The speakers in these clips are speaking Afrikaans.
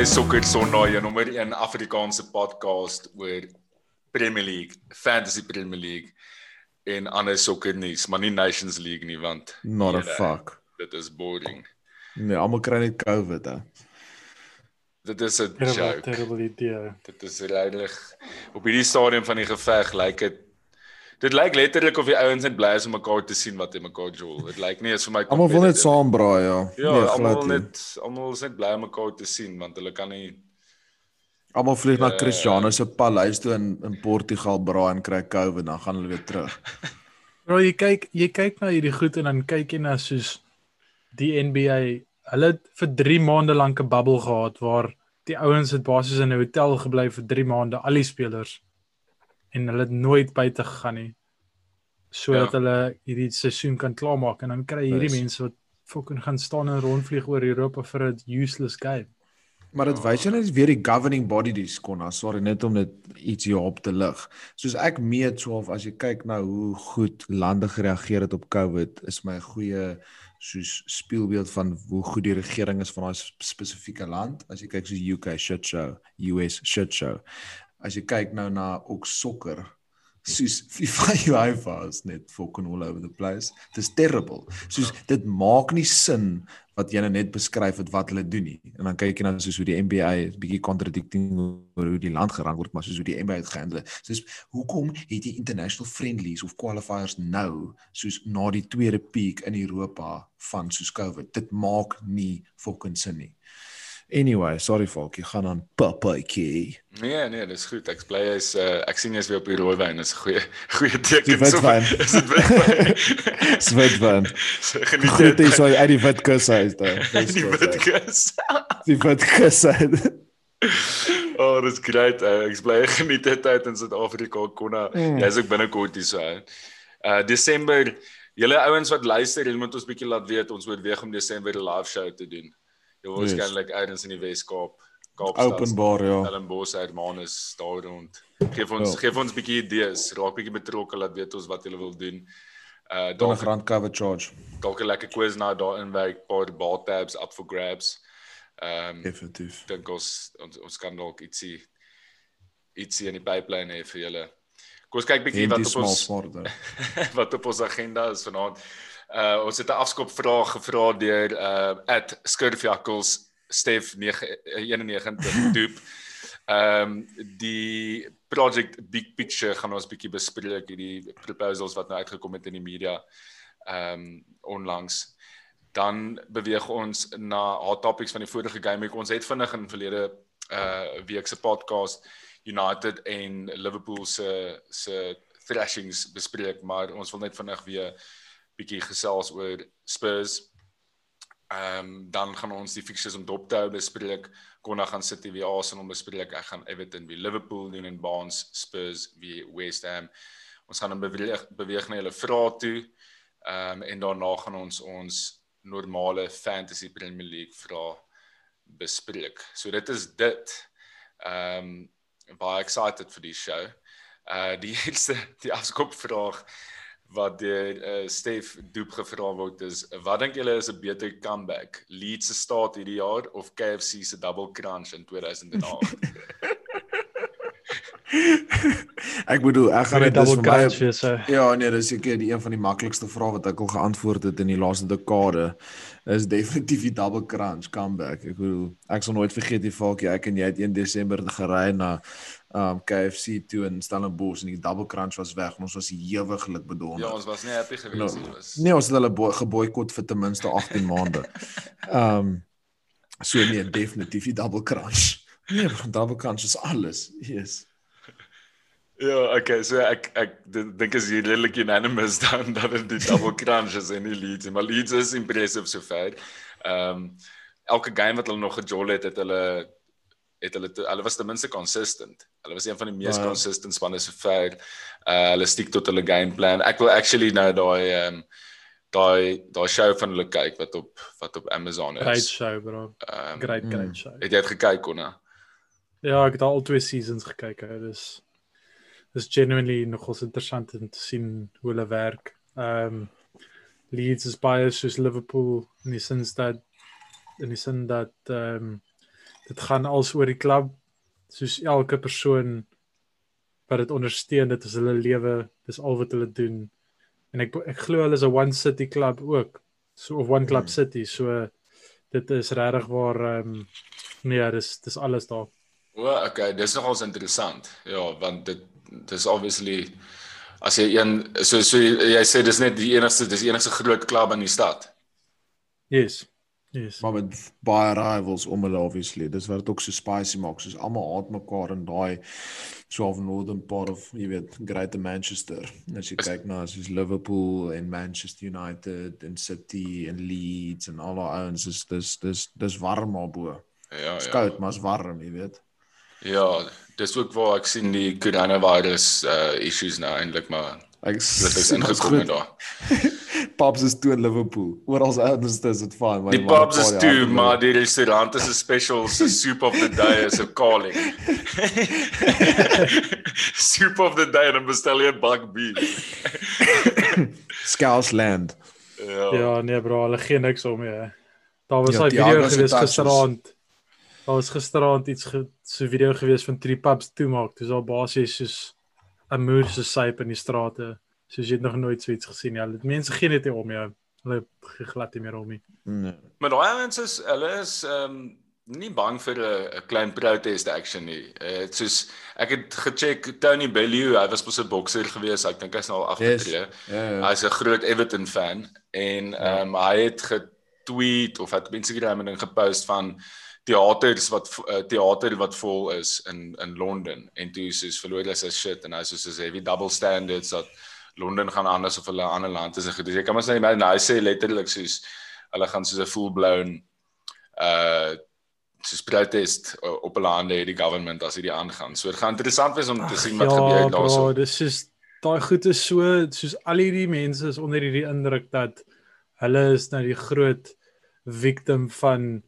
Anne Sokker Sondag, jou nommer 1 Afrikaanse podcast oor Premier League, Fantasy Premier League en Anne Sokker nuus, maar nie Nations League nie want not a jylle, fuck. Dit is boring. Nee, almal kry net COVID hè. Dit is 'n Terrible, joke. terrible idee. Dit is regtig op hierdie stadium van die geveg lyk dit dit lyk letterlik of die ouens net bly is om mekaar te sien wat hy mekaar jol. Dit lyk nie is vir my Almal wil net saam braai ja. Ja, nee, almal nie. net almal is net bly om mekaar te sien want hulle kan nie Almal vlieg na Ja. Cristiano se paleis toe in in Portugal braai en kry COVID, dan gaan hulle weer terug. Bro, jy kyk jy kyk na hierdie goed en dan kyk jy na soos die NBA. Hulle het vir 3 maande lank 'n bubble gehad waar die ouens het basies in 'n hotel gebly vir 3 maande, al die spelers. En hulle het nooit buite gegaan nie. Sodat Ja. hulle hierdie seisoen kan klaarmaak en dan kry hierdie mense wat fucking gaan staan en rondvlieg oor Europa vir 'n useless game. Maar dit wys jou net weer die governing body dis kon, sorry net om net iets hier op te lig. Soos ek meet so of as jy kyk na hoe goed lande gereageer het op COVID, is my 'n goeie soos spieelbeeld van hoe goed die regering is van daai sp- spesifieke land. As jy kyk soos UK shit show, US shit show. As jy kyk nou na ook sokker, soos FIFA UEFA is net fucking all over the place. Dit is terrible. Soos dit maak nie sin wat jy nou net beskryf het wat hulle doen nie. En dan kyk jy nou soos hoe die NBA is bietjie contradicting oor hoe die land gerang word, maar soos hoe die NBA dit gehandle. Soos hoekom het jy international friendlies of qualifiers nou soos na die tweede piek in Europa van soos COVID? Dit maak nie fucking sin nie. Anyway, sorry Falkie, gaan aan papaitjie. Nee, nee, dis goed. Ek bly jy's uh, ek sien jy's weer op die rooi wyn. Dis 'n goeie goeie teken. Die witwyn. So- Is dit witwyn? Switwin. So Geniet Groet dit. is so uit die wit kus uit daar. Die witkus. Die wit kus uit. Oh, dis great. Uh, ek bly geniet dit uit in Suid-Afrika konna. Mm. Jy's ook binnekort hier so. Uh Desember, julle ouens wat luister, julle moet ons bietjie laat weet ons oorweeg om Desember 'n live show te doen. Jy Yes. waarskynlik ergens in die Wes-Kaap. Kaapstad. Openbaar ja. Stellenbosch, Hermanus, daar rond. Geef ons Ja. geef ons 'n bietjie idees, raak bietjie betrokke, laat weet ons wat julle wil doen. Uh Dan 'n dalk rand cover charge. dalk 'n lekker quiz na daarin werk, paar ball tabs up for grabs. Ehm um, Definitief. dink ons, ons ons kan dalk ietsie ietsie in die pipeline hê vir julle. Kom ons kyk bietjie wat op ons wat op ons agenda is vanaand. Uh ons het 'n afskop vraag gevra deur uh @skurfjakkels Stef 91 doop. Ehm um, die project big picture gaan ons bietjie bespreek hierdie proposals wat nou uitgekom het in die media ehm um, onlangs. Dan beweeg ons na hot topics van die vorige game week. Ons het vinnig in verlede uh week se podcast United en Liverpool se se thrashings bespreek, maar ons wil net vinnig weer bietjie gesels oor Spurs. Ehm um, dan gaan ons die fixtures om dop te hou bespreek. Konna gaan City wie Arsenal bespreek. Ek gaan Everton wie Liverpool doen en Barnes Spurs wie West Ham. Ons gaan dan beweeg beweeg na julle vrae toe. Ehm um, en daarna gaan ons ons normale fantasy Premier League vrae bespreek. So dit is dit. Ehm um, baie excited vir die show. Uh die eerste die afskop vraag wat deur uh, Stef Doep gevra word is wat dink julle is 'n beter comeback? Leeds se staat hierdie jaar of KFC se double crunch in 2008? Ek bedoel, ek gaan dit dis double vir my wees. so. Ja, nee, dis seker die een van die maklikste vrae wat ek al geantwoord het in die laaste dekade. Is definitief die double crunch comeback. Ek bedoel, ek sal nooit vergeet die valkie ek en jy het 1 Desember gery na um KFC toe in Stellenbosch en die double crunch was weg en ons was hewiglik bedonder. ja, ons was nie happy geweest nie. Was Nee, ons het hulle bo- geboikot vir ten minste 18 maande. Um so nee, definitief die double crunch. Nee, double crunch is alles. Yes. Ja, okay, so ek ek dink is hier redelik unanimous dan dat dit die double crunch is in die Leeds, maar Leeds is impressive sover. Ehm um, elke game wat hulle nog gejol het, het hulle het hulle te, hulle was ten minste consistent. Hulle was een van die mees Ja. consistent spanne sover. Uh hulle stiek tot hulle game plan. Ek wil actually nou daai ehm um, daai daai show van hulle kyk wat op wat op Amazon Great is. show, bro. Ehm Great, Mm. great show. het jy dit gekyk Konna? Ja, ek het al twee seasons gekyk. Hè. Dis dis genuinely nogals interessant om te sien hoe hulle werk. Ehm um, Leeds is baie soos Liverpool in die sin dat in die sin dat ehm um, dit gaan als oor die klub soos elke persoon wat dit ondersteun dit is hulle lewe dis al wat hulle doen en ek ek glo hulle is 'n one city club ook so of one club Hmm. city so dit is regtig waar ehm um, nee dis dis alles daar O, okay, dis nogals interessant. Ja, want dit dis obviously as jy een so so jy, jy sê dis net die enigste dis die enigste groot klub in die stad. yes yes Maar met baie rivals om hulle obviously. Dis wat dit ook so spicy maak. Soos almal haat mekaar in daai so of northern part of, jy weet, Greater Manchester. As jy kyk na soos Liverpool en Manchester United en City en Leeds en al daai ouens is dis dis dis warm maar bo. Ja, ja. koud, maar is warm, jy weet. Ja, dis ook waar ek sien die coronavirus uh issues nou eintlik maar Ek dit is ingekom goed. daar. Pubs is toe in Liverpool. Oral ouens is dit fyn, maar Die pubs is toe, maar die restaurant is 'n special se soup of the day is 'n calling. soup of the day en dan bestel jy 'n bak beef. Scousland. Ja. Ja, nee bro, hulle gee niks om nie. Daar was Ja, daai video se gewees gisteraand. Daar was gisteraand iets ge, so video gewees van drie pubs toemaak. Dis al basies soos 'n muur se syp in die strate. Soos jy het nog nooit so iets gesien nie. Hulle mense gee net nie om jou. Hulle gee glad nie meer om nie. Nee. Maar daai ouens is hulle is ehm um, nie bang vir 'n 'n klein protest action nie. Uh, soos ek het gecheck Tony Bellew, hy was mos 'n bokser gewees. Ek dink hy's nou al Yes. afgetree. Ja, ja. Hy's 'n groot Everton fan en ehm um, hy het getweet of het op Instagram 'n ding gepost van teaters wat uh, teater wat vol is in in Londen en toe soos verloor hulle sy shit en hy soos soos heavy double standards dat Londen gaan anders of hulle 'n ander land is en goed. Dus jy kan maar sê maar hy sê letterlik soos hulle gaan soos 'n full blown uh soos protest uh, op hulle hande die government as hierdie aangaan. So dit gaan interessant wees om te sien wat gebeur ja, daarso. bro, dis is daai goed is so soos al hierdie mense is onder hierdie indruk dat hulle is nou die groot victim van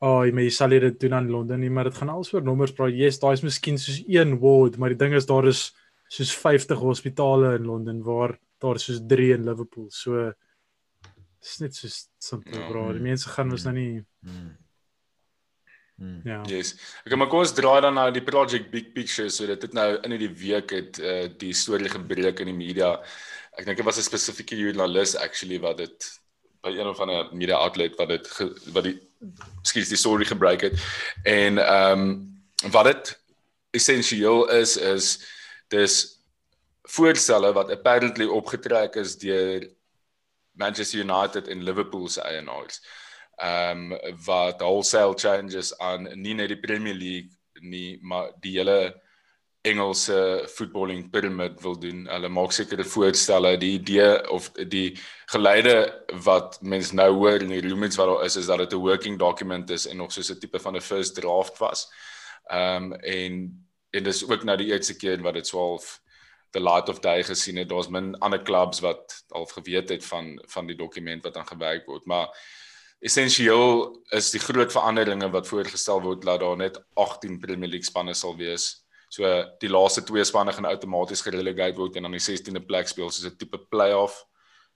oh, jy maar jy sal dit doen aan Londen nie, maar dit gaan alles oor nommers, bro. Yes, daai is miskien soos een ward, maar die ding is daar is soos 50 hospitale in Londen waar daar is soos 3 in Liverpool. So dis net so simpel, Ja. bro. Die mense gaan mos nou nie Mm. Mm. ja. Yes. Ek maar kom ons draai dan nou die project big picture so dit het nou in hierdie week het uh, die storie gebreek in die media. Ek dink dit was 'n spesifieke joernalis actually wat dit by een of ander media outlet wat dit wat die skielik die storie gebruik het. En ehm um, wat dit essensieel is is dis voorstelle wat apparently opgetrek is deur Manchester United en Liverpool se eienaars ehm um, wat wholesale changes aan nie net die Premier League nie, maar die hele Engelse footballing pyramid wil doen. Hulle maak sekere voorstelle, die idee of die geleide wat mense nou hoor in die rumors wat daar is is dat dit 'n working document is en nog soos 'n tipe van 'n first draft was. Ehm um, en en dis ook nou die eerste keer wat dit 12 the light of day gesien het. Daar's min ander clubs wat al geweet het van van die dokument wat aan gewerk word, maar essensieel is die groot veranderinge wat voorgestel word dat daar net 18 Premier League spanne sal wees. So die laaste twee spanne gaan outomaties gerelegate word en dan die 16de plek speel soos 'n tipe play-off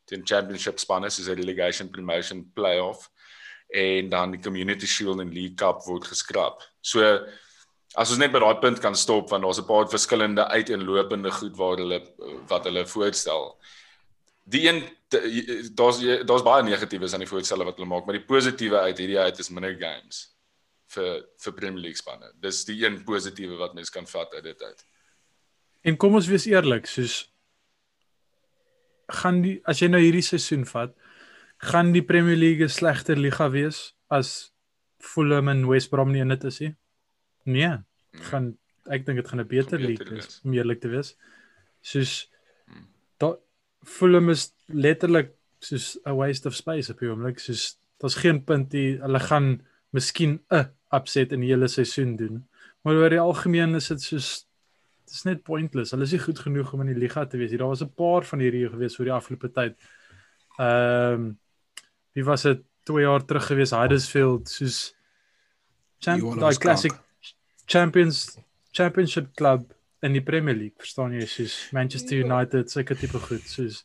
teen championship spanne soos 'n relegation promotion play-off en dan die Community Shield en League Cup word geskraap. So as ons net by daai punt kan stop want daar's 'n paar verskillende uiteenlopende goed waar hulle wat hulle voorstel. Die een daar's daar's baie negatiefs aan die voorstelle wat hulle maak, maar die positiewe uit hierdie uit is minder games vir vir Premier League spanne. Dis die een positiewe wat mens kan vat uit dit uit. En kom ons wees eerlik, soos gaan die as jy nou hierdie seisoen vat, gaan die Premier League 'n slegter liga wees as Fulham en West Brom nie in dit is nie? Nee, dit gaan ek dink dit gaan 'n beter beter league wees om eerlik te wees. Soos Hmm. da Fulham is letterlik soos 'n waste of space op die oomblik, soos daar's geen punt hier. Hulle gaan miskien 'n upset in die hele seisoen doen. Maar oor die algemeen is dit soos dit is net pointless. Hulle is nie goed genoeg om in die liga te wees. nie. Daar was 'n paar van hierdie gewees oor die afgelope tyd. Ehm um, wie was dit 2 jaar terug gewees Huddersfield soos champ, daai classic. Champions Championship club in die Premier League, verstaan jy, soos Manchester United, sulke tipe goed, soos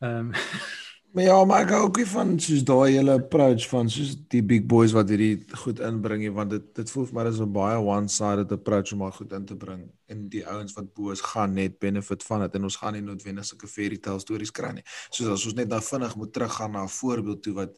ehm um, Maar ja, maar ek hou ook nie van soos daai hele approach van soos die big boys wat hierdie goed inbring nie want dit dit voel vir my is 'n baie one-sided approach om maar goed in te bring en die ouens wat bo is gaan net benefit van dit en ons gaan nie noodwendig sulke fairy tale stories kry nie. Soos as ons net nou vinnig moet teruggaan na 'n voorbeeld toe wat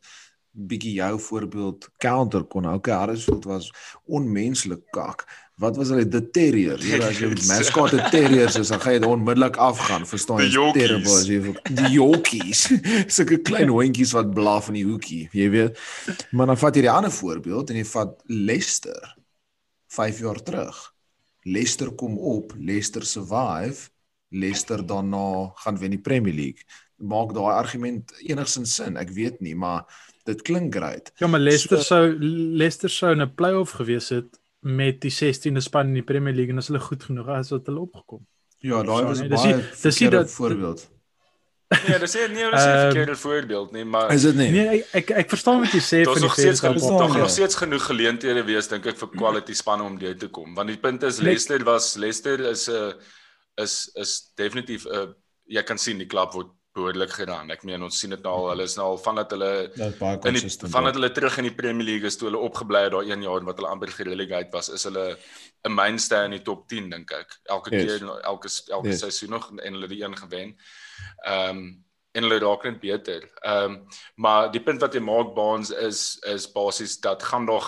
bietjie jou voorbeeld counter kon. Okay, Harrisfield was onmenslik kak. Wat was hulle the terrier? Jy as jy met mascot terriers is, dan gaan jy onmiddellik afgaan, verstaan jy? Terrible as jy die Yorkies. Sulke klein hondjies wat blaf in die hoekie, jy weet. Maar dan vat jy die ander voorbeeld en jy vat Leicester 5 jaar terug. Leicester kom op, Leicester survive. Leicester daarna gaan wen die Premier League. Maak daai argument enigsins sin? Ek weet nie, maar dit klink great. Ja, maar Leicester so, sou Leicester sou in 'n play-off gewees het met die 16de span in die Premier League en as hulle goed genoeg as wat hulle opgekom. Ja, daai was 'n baie dis dis dat voorbeeld. Ja, dis nie nie 'n verkeerde um, voorbeeld nie, maar Is dit nie? Nee, ek ek, verstaan wat jy sê van die fans. Daar's nog, steeds genoeg geleenthede wees dink ek vir quality spanne om deur te kom, want die punt is Leicester was Leicester is 'n is is definitief 'n jy kan sien die klub word behoorlik gedaan. Ek meen ons sien dit nou al, hulle is nou al van dat hulle in die, van dat hulle terug in die Premier League is toe hulle opgebly het daai 1 jaar wat hulle amper gerelegate was, is hulle 'n mainstay in die top 10 dink ek. Elke yes. keer elke elke yes. seisoen nog en hulle die een gewen. Ehm um, en hulle raak net beter. Ehm um, maar die punt wat jy maak Baans is is basies dat gaan daar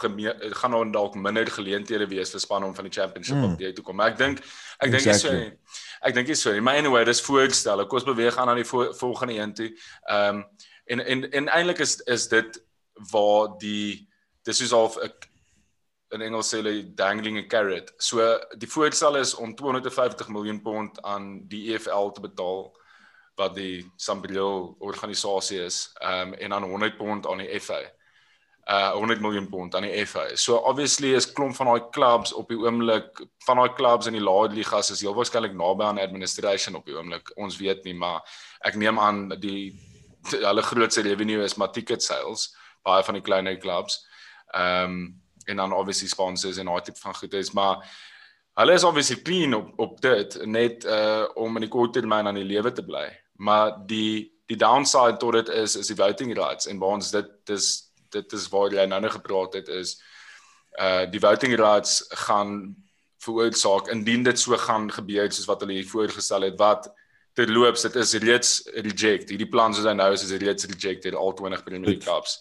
gaan daar dalk minder geleenthede wees vir spanne om van die championship mm. op uit te kom. Maar ek dink ek dink exactly. jy sê Ek dink jy so. Maar anyway, dis voorstel. Kom ons beweeg aan na die vo volgende een toe. Ehm um, en en en eintlik is is dit waar die dis is al 'n in Engels sê hulle dangling a carrot. So die voorstel is om 250 miljoen pond aan die EFL te betaal wat die Sambreel organisasie is. Ehm um, en dan 100 pond aan die FA uh 100 miljoen pond aan die FA. So obviously is klomp van daai clubs op die oomblik van daai clubs in die lae ligas is heel waarskynlik naby aan administration op die oomblik. Ons weet nie, maar ek neem aan die hulle grootste revenue is maar ticket sales baie van die kleiner clubs. Ehm um, en dan obviously sponsors en daai tipe van goede is, maar hulle is obviously clean op op dit net uh om in die kort termyn aan die lewe te bly. Maar die die downside tot dit is is die voting rights en waar ons dit dis dit is waar jy nou net gepraat het is uh die voting rights gaan veroorsaak indien dit so gaan gebeur soos wat hulle hier voorgestel het wat terloops dit is reeds reject. Hierdie plan soos hy nou is is reeds rejected al 20 Premier League clubs.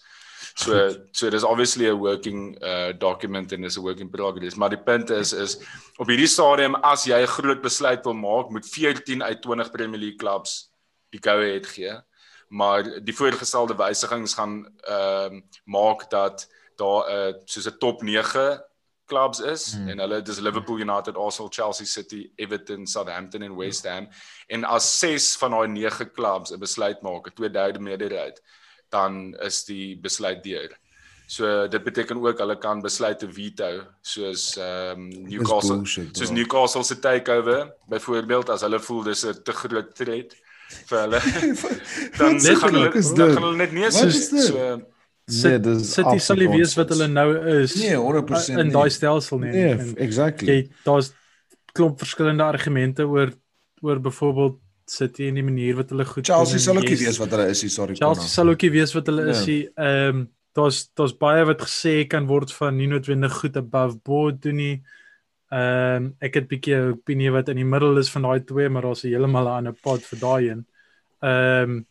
So so there's obviously a working uh document and is a working progress. Maar die punt is is op hierdie stadium as jy 'n groot besluit wil maak moet 14 uit 20 Premier League clubs die go ahead gee maar die voorgestelde wysigings gaan ehm uh, maak dat daar 'n uh, eh, soos 'n top 9 clubs is hmm. en hulle dis Liverpool United, Arsenal, Chelsea City, Everton, Southampton en West Ham en as 6 van daai 9 clubs 'n besluit maak, 'n tweederde meerderheid, dan is die besluit deur. So dit beteken ook hulle kan besluite veto soos ehm um, Newcastle bullshit, soos Newcastle se takeover byvoorbeeld as hulle voel dis 'n te groot threat vir hulle. dan gaan hulle dan gaan hulle net nie so so Sit, nee, sit die sal wees wat hulle nou is. Nee, 100% in daai stelsel nie. Nee, en, exactly. Jy daar's klomp verskillende argumente oor oor byvoorbeeld City en die manier wat hulle goed Chelsea sal ook nie weet wat hulle is, sorry. Chelsea sal ook nie weet wat hulle is nie. Ehm daar's daar's baie wat gesê kan word van nie noodwendig goed above board doen nie. Ehm um, ek het 'n bietjie 'n opinie wat in die middel is van daai twee, maar daar's heeltemal 'n ander pad vir daai een. Ehm um,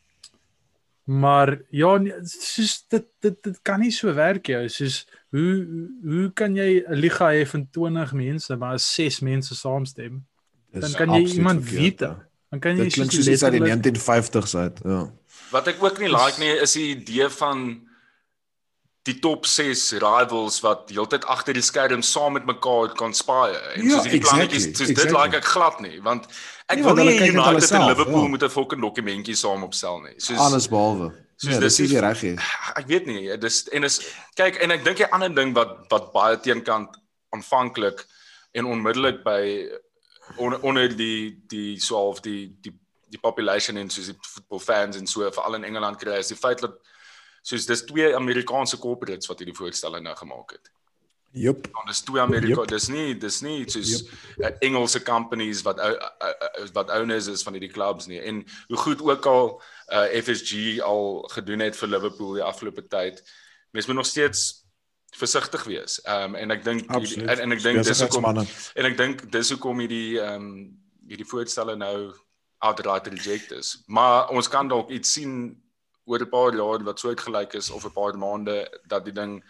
maar ja, nee, soos dit dit dit kan nie so werk jy. Soos hoe hoe kan jy 'n liga hê van 20 mense, maar as 6 mense saamstem? Dan kan jy iemand weet. Dan kan jy soos die 1950s uit, ja. Wat ek ook nie like nie is die idee van die top 6 rivals wat heeltyd agter die skerm saam met mekaar kan spaai en ja, soos die exactly, plannetjies soos exactly. dit like ek glad nie want ek nee, wil nie United en Liverpool ja. moet 'n fucking dokumentjie saam opstel nie soos alles behalwe soos ja, dis nie reg nie ek weet nie dis en is kyk en ek dink 'n ander ding wat wat baie teenkant aanvanklik en onmiddellik by on, onder die die so half die die die population en soos die voetbalfans en so veral in Engeland kry is die feit dat soos dis twee Amerikaanse corporates wat hierdie voorstelle nou gemaak het. Jep. Want dis twee Amerika, yep. dis nie dis nie soos yep. uh, Engelse companies wat uh, uh, uh, wat owners is van hierdie clubs nie. En hoe goed ook al uh FSG al gedoen het vir Liverpool die afgelope tyd. Mens moet nog steeds versigtig wees. Ehm um, en ek dink en, en ek dink dis hoekom en ek dink dis hoekom hierdie ehm um, hierdie voorstelle nou outright reject is. Maar ons kan dalk iets sien oor 'n paar jaar wat soortgelyk is of 'n paar maande dat die ding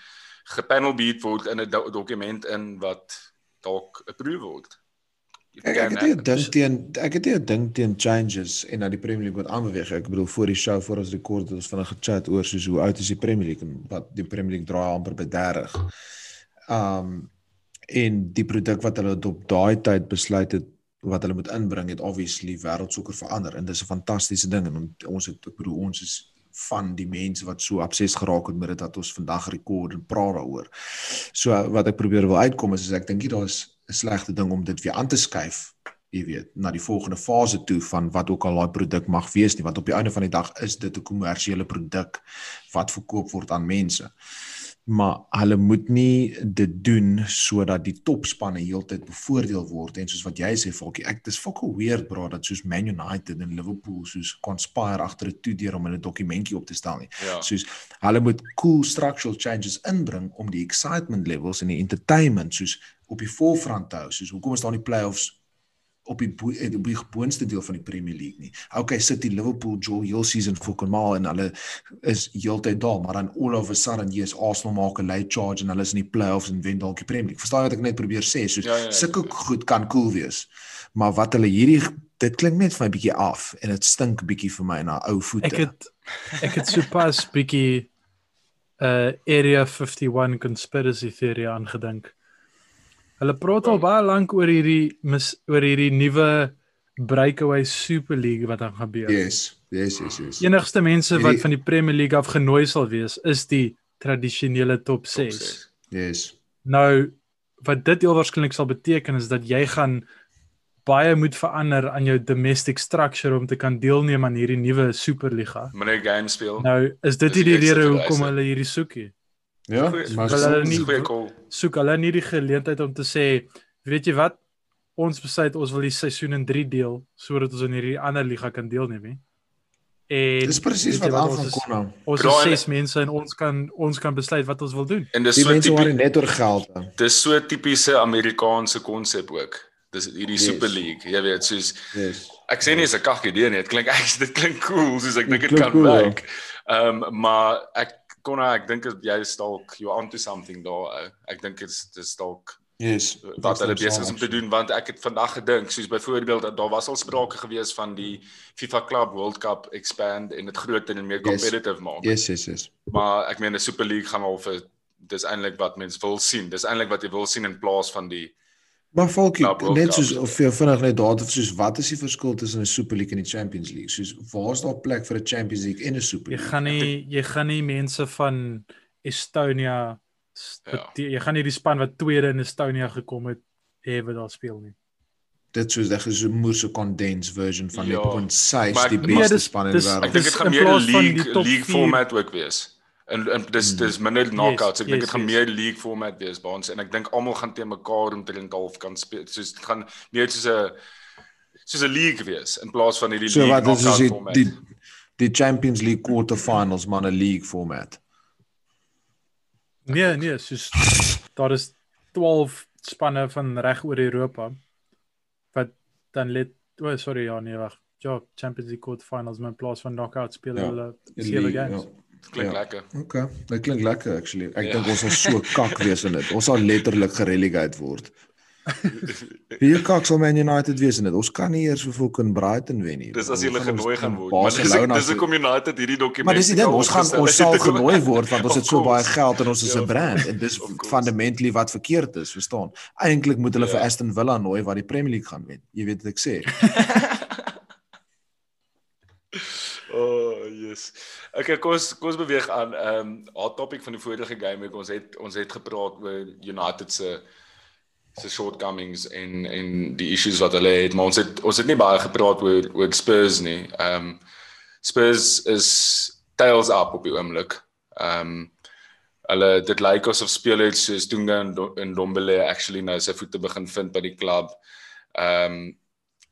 gepanel beat word in 'n do dokument in wat dalk approved word. Ek ek het nie 'n ding teen ek het nie 'n ding teen changes en dat die Premier League moet aanbeweeg. Ek bedoel voor die show voor ons rekord het ons vinnig gechat oor soos hoe oud is die Premier League en wat die Premier League draai amper by 30. Um en die produk wat hulle op daai tyd besluit het wat hulle moet inbring het obviously wêreldsokker verander en dis 'n fantastiese ding en on- ons het ek bedoel ons is van die mense wat so obses geraak het met dit dat ons vandag rekord en praat daaroor. So wat ek probeer wil uitkom is, is ek dink nie daar's 'n slegte ding om dit weer aan te skuif, jy weet, na die volgende fase toe van wat ook al daai produk mag wees nie, want op die einde van die dag is dit 'n kommersiële produk wat verkoop word aan mense. Maar hulle moet nie dit doen sodat die topspanne heeltyd bevoordeel word en soos wat jy sê Falkie, ek dis fucking weird bro dat soos Man United en Liverpool soos conspire agter 'n toedeur om 'n dokumentjie op te stel nie. Ja. Soos hulle moet cool structural changes inbring om die excitement levels en die entertainment soos op die voorfront te hou. Soos hoekom is daar nie playoffs op die eh, op die boonste deel van die Premier League nie. Okay, City, Liverpool, Joel heel season fucking mal en hulle is heeltyd daar, maar dan all of a sudden yes, Arsenal maak 'n late charge en hulle is in die playoffs en wen dalk die Premier League. Verstaan jy wat ek net probeer sê? Soos Ja, ja, ja. sulke goed kan cool wees. Maar wat hulle hierdie dit klink net vir my bietjie af en dit stink bietjie vir my na ou voete. Ek het ek het sopas bietjie uh Area 51 conspiracy theory aangedink. Hulle praat al baie lank oor hierdie mis, oor hierdie nuwe breakaway Super League wat dan gebeur. Yes, yes, yes, yes. Enigste mense wat Hierdie- van die Premier League af genooi sal wees, is die tradisionele top 6. Top Yes. Nou wat dit heel waarskynlik sal beteken is dat jy gaan baie moet verander aan jou domestic structure om te kan deelneem aan hierdie nuwe Superliga. Meneer game speel. Nou is dit nie die die rede hoekom hulle hierdie soek nie. Ja, Goeie- maar Hulle- hulle nie- goeie. Soek hulle nie die geleentheid om te sê, weet jy wat? Ons besluit ons wil die seisoen in 3 deel sodat ons in hierdie ander liga kan deelneem nie. En dis presies wat aan van kon nou. Ons Draai is ses mense en ons kan ons kan besluit wat ons wil doen. En dis Die so tipies net oor geld. hè. dis so tipiese Amerikaanse konsep ook. Dis hierdie Yes. Super League. Jy weet, soos Yes. ek sê nie is 'n kak idee nie. Dit klink ek dit klink cool, soos ek dink dit kan cool, ja. werk. Ehm um, maar ek kon ek dink jy is dalk you onto something daar. ou. Ek dink dit's dis dalk Yes. wat hulle besig is om te doen want ek het vandag gedink soos byvoorbeeld daar was al sprake gewees van die FIFA Club World Cup expand en dit groter en meer Yes. competitive maak. Yes, yes, yes. Maar ek meen die Super League gaan al vir dis eintlik wat mense wil sien. Dis eintlik wat jy wil sien in plaas van die Maar Falkie, World net soos of jy vinnig net daar soos wat is die verskil tussen 'n Super League en die Champions League? Soos waar is daar plek vir 'n Champions League en 'n Super Jy League? gaan nie jy gaan nie mense van Estonia Ja. die- jy gaan nie die span wat tweede in Estonia gekom het hê wat daar speel nie. Dit soos dit is so 'n moerse condensed version van Ja, net point size maar die Nee, beste dis- span in die dis- ek wêreld. dink dit gaan meer die league league format ook wees. En, en dis Hmm. dis minder knockouts. Ek dink yes, dit gaan yes. meer league format wees by ons en ek dink almal gaan teen mekaar omtrent half kan speel. Soos dit gaan meer soos 'n soos 'n league wees in plaas van hierdie So league wat is die format. die die Champions League quarterfinals man 'n league format. Nee, nee, soos daar is 12 spanne van reg oor Europa wat dan let o, oh, sorry ja, nee, wag. Ja, Champions League quarterfinals maar in plaas van knockout speel Ja, hulle Die sewe league, games. Ja. Klink ja. lekker. Okay, dit klink lekker actually. Ek Ja. dink ons sal so kak wees in dit. Ons sal letterlik gerelegate word. Wie kak sal Man United wees in dit? Ons kan nie eers vir fucking Brighton wen nie. Dis as jy ons genooi gaan word. Maar dis dis hoekom United hierdie dokument Maar dis die ding, ons gaan ons sal genooi word want ons het so baie geld en ons is Ja, 'n brand en dis fundamentally wat verkeerd is, verstaan? Eintlik moet hulle Ja. vir Aston Villa nooi wat die Premier League gaan wen. Jy weet wat ek sê. Oh, yes. Okay, kom ons kom ons beweeg aan. Ehm um, hot topic van die vorige game week. Ons het ons het gepraat oor United se se shortcomings en en die issues wat hulle het, maar ons het ons het nie baie gepraat oor oor Spurs nie. Ehm um, Spurs is tails up op die oomblik. Ehm um, hulle dit lyk asof spelers soos Dunga en Dombele actually nou sy voete begin vind by die klub. Ehm um,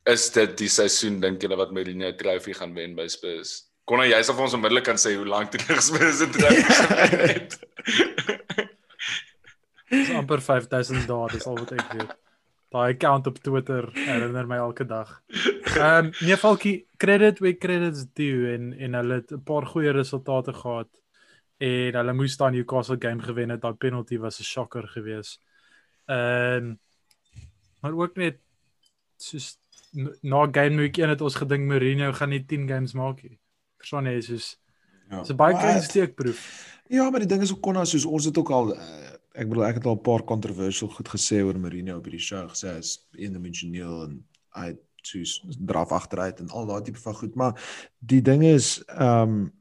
is dit die seisoen dink julle wat Mourinho trofee gaan wen by Spurs? Kon jy sal vir ons onmiddellik kan sê hoe lank terug Spurs dit gewen het. Dis amper 5000 dae, dis al wat ek weet. Daai account op Twitter herinner my elke dag. Ehm um, nee Falkie, credit where credit's due en en hulle het 'n paar goeie resultate gehad en hulle moes daai Newcastle game gewen het. Daai penalty was 'n shocker geweest. Ehm um, maar ook net soos na game week 1 het ons gedink Mourinho gaan nie 10 games maak nie. Verstaan jy, soos Ja. So baie klein steekproef. Ja, maar die ding is ook konna soos ons het ook al uh, ek bedoel ek het al 'n paar controversial goed gesê oor Mourinho op hierdie show gesê as eendimensioneel en hy soos draf agteruit en al daai tipe van goed, maar die ding is ehm um,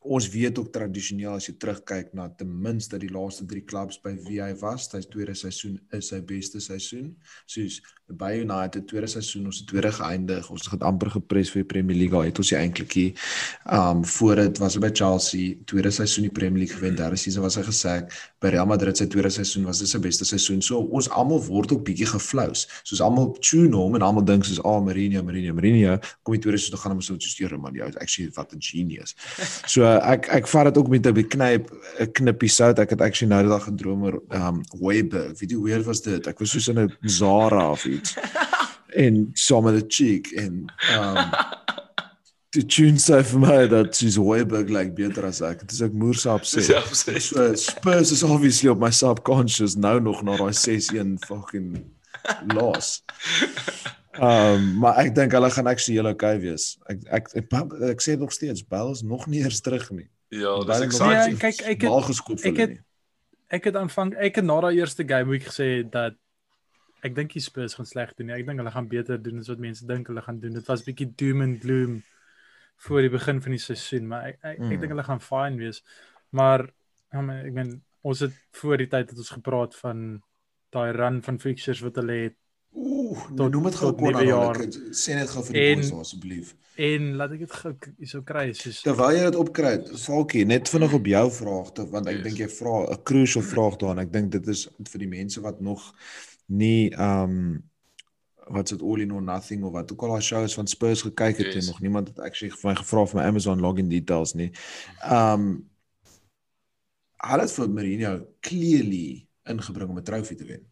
ons weet ook tradisioneel as jy terugkyk na ten minste die laaste 3 klubs by wie hy was, sy tweede seisoen is sy beste seisoen. Soos by United tweede seisoen ons het tweede geëindig. Ons het amper gepres vir die Premier League. Het ons eintlik hier um voor dit was by Chelsea tweede seisoen die Premier League gewen. Daar is hy was hy gesê by Real Madrid sy tweede seisoen was dit sy beste seisoen. So ons almal word ook bietjie geflous. Soos almal tune hom en almal dink soos ah oh, Mourinho, Mourinho, Mourinho. Kom die tweede seisoen gaan hom so stuur man. Jy is actually wat 'n genius. So ek ek vat dit ook met 'n knyp 'n knippie sout. Ek het actually nou die dag gedroom oor um Weber. Wie die weer was dit? Ek was soos in 'n Zara of iets. en saam met 'n chick en um die tune sê vir my dat she's Weber like beter as ek. Dit is ek moer sap sê. So Spurs is obviously op my subconscious nou nog na daai 6-1 fucking loss. Um maar ek dink hulle gaan actually heel okay wees. Ek ek ek, ek, ek sê nog steeds Bells nog nie eers terug nie. Ja, dis exciting. Nee, kyk ek het, ek het ek het aanvang ek het na daai eerste game week gesê dat ek dink die Spurs gaan sleg doen. Ek dink hulle gaan beter doen as wat mense dink hulle gaan doen. Dit was bietjie doom and gloom voor die begin van die seisoen, maar ek ek, mm. ek dink hulle gaan fine wees. Maar ja, ek meen ons het voor die tyd het ons gepraat van daai run van fixtures wat hulle het Ooh, nou noem dit gou kon nou. Sê net gou vir die boys asseblief. En laat ek dit gou hierso kry soos Terwyl jy dit opkry, Falkie, net vinnig op jou vraag te want ek yes. dink jy vra 'n crucial vraag daarin. Ek dink dit is vir die mense wat nog nie um wat dit all in or nothing of wat ook al daai shows van Spurs gekyk het yes. en nog niemand het actually vir my gevra vir my Amazon login details nie. Um hulle het vir Mourinho clearly ingebring om 'n trofee te wen.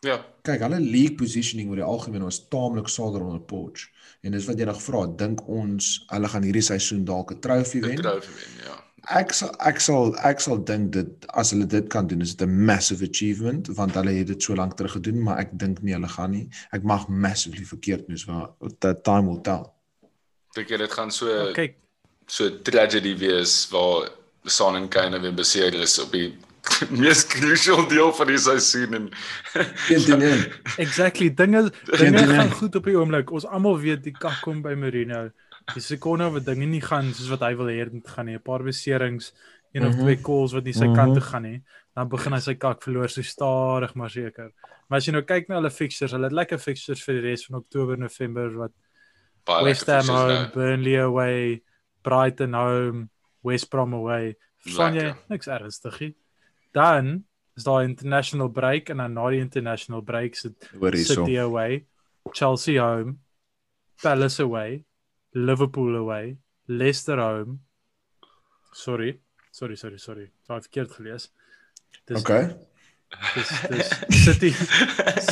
Ja. Kyk, hulle league positioning oor die algemeen was taamlik sader onder Poch. En dis wat jy nog vra, dink ons hulle gaan hierdie seisoen dalk 'n trofee wen? 'n Trofee wen, ja. Ek sal ek sal ek sal dink dit as hulle dit kan doen is dit 'n massive achievement want hulle het dit so lank terug gedoen, maar ek dink nie hulle gaan nie. Ek mag massively verkeerd wees, maar that time will tell. Dink jy dit gaan so kyk so tragedy wees waar Son en Kane weer beseer is op die mees crucial deel van die seisoen en intenen. exactly dinge dinge gaan goed op die oomblik. Ons almal weet die kak kom by Marino. Die sekonde wat dinge nie gaan soos wat hy wil hê dit gaan nie. 'n Paar beserings, een of mm -hmm. twee calls wat nie sy mm -hmm. kant toe gaan nie. Dan begin hy sy kak verloor so stadig maar seker. Maar as jy nou kyk na hulle fixtures, hulle het lekker fixtures vir die res van Oktober, November wat Baie West Ham home, nou. Burnley away, Brighton home, West Brom away. Van jy niks ernstig nie dan is daar international break en dan na die international break sit City away, Chelsea home, Palace away, Liverpool away, Leicester home. Sorry. Sorry, sorry, sorry. Ek het verkeerd gelees. Dis Okay. Dis dis City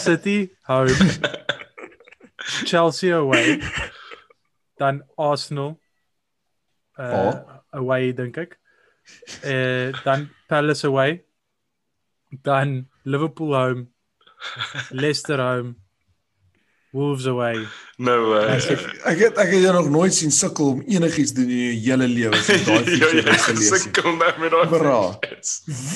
City home. Chelsea away. Dan Arsenal uh oh. away dink ek. Eh uh, dan Palace away dan Liverpool home, Leicester home, Wolves away. No way. Ek ek het ek het jou nog nooit sien sukkel om enigiets doen in jou hele lewe so daai fietsie ja, gelees. Sukkel nou met daai.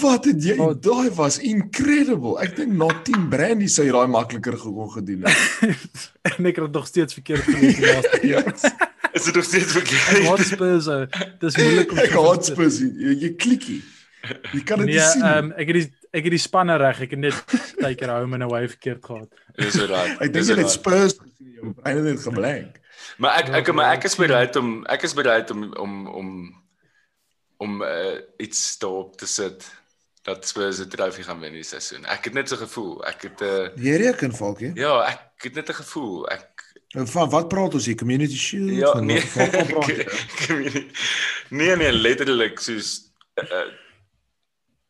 Wat het jy? Oh, daai was incredible. Ek dink na 10 brandy sou jy daai makliker gekon gedoen het. en ek het nog steeds verkeerd gelees die laaste keer. Is dit nog steeds verkeerd? Hotspurs. Dis moeilik om te Hotspurs. Jy, jy klikkie. Jy kan dit nee, sien. Ja, um, ek het die ek het die spanne reg. Ek het net tyd keer home and away verkeerd gehad. Dis reg. Ek dink jy het Spurs gesien jou brein het geblank. Maar ek ek maar ek is bereid om ek is bereid om om om om uh, iets daarop te sit dat Spurs die trofee gaan wen hierdie seisoen. Ek het net so gevoel. Ek het 'n uh, Jy reken valkie? Ja, ek het net 'n gevoel. Ek Van wat praat ons hier? Community Shield? Ja, Van nee. wat- wat praat jy? Nee nee, letterlik soos uh,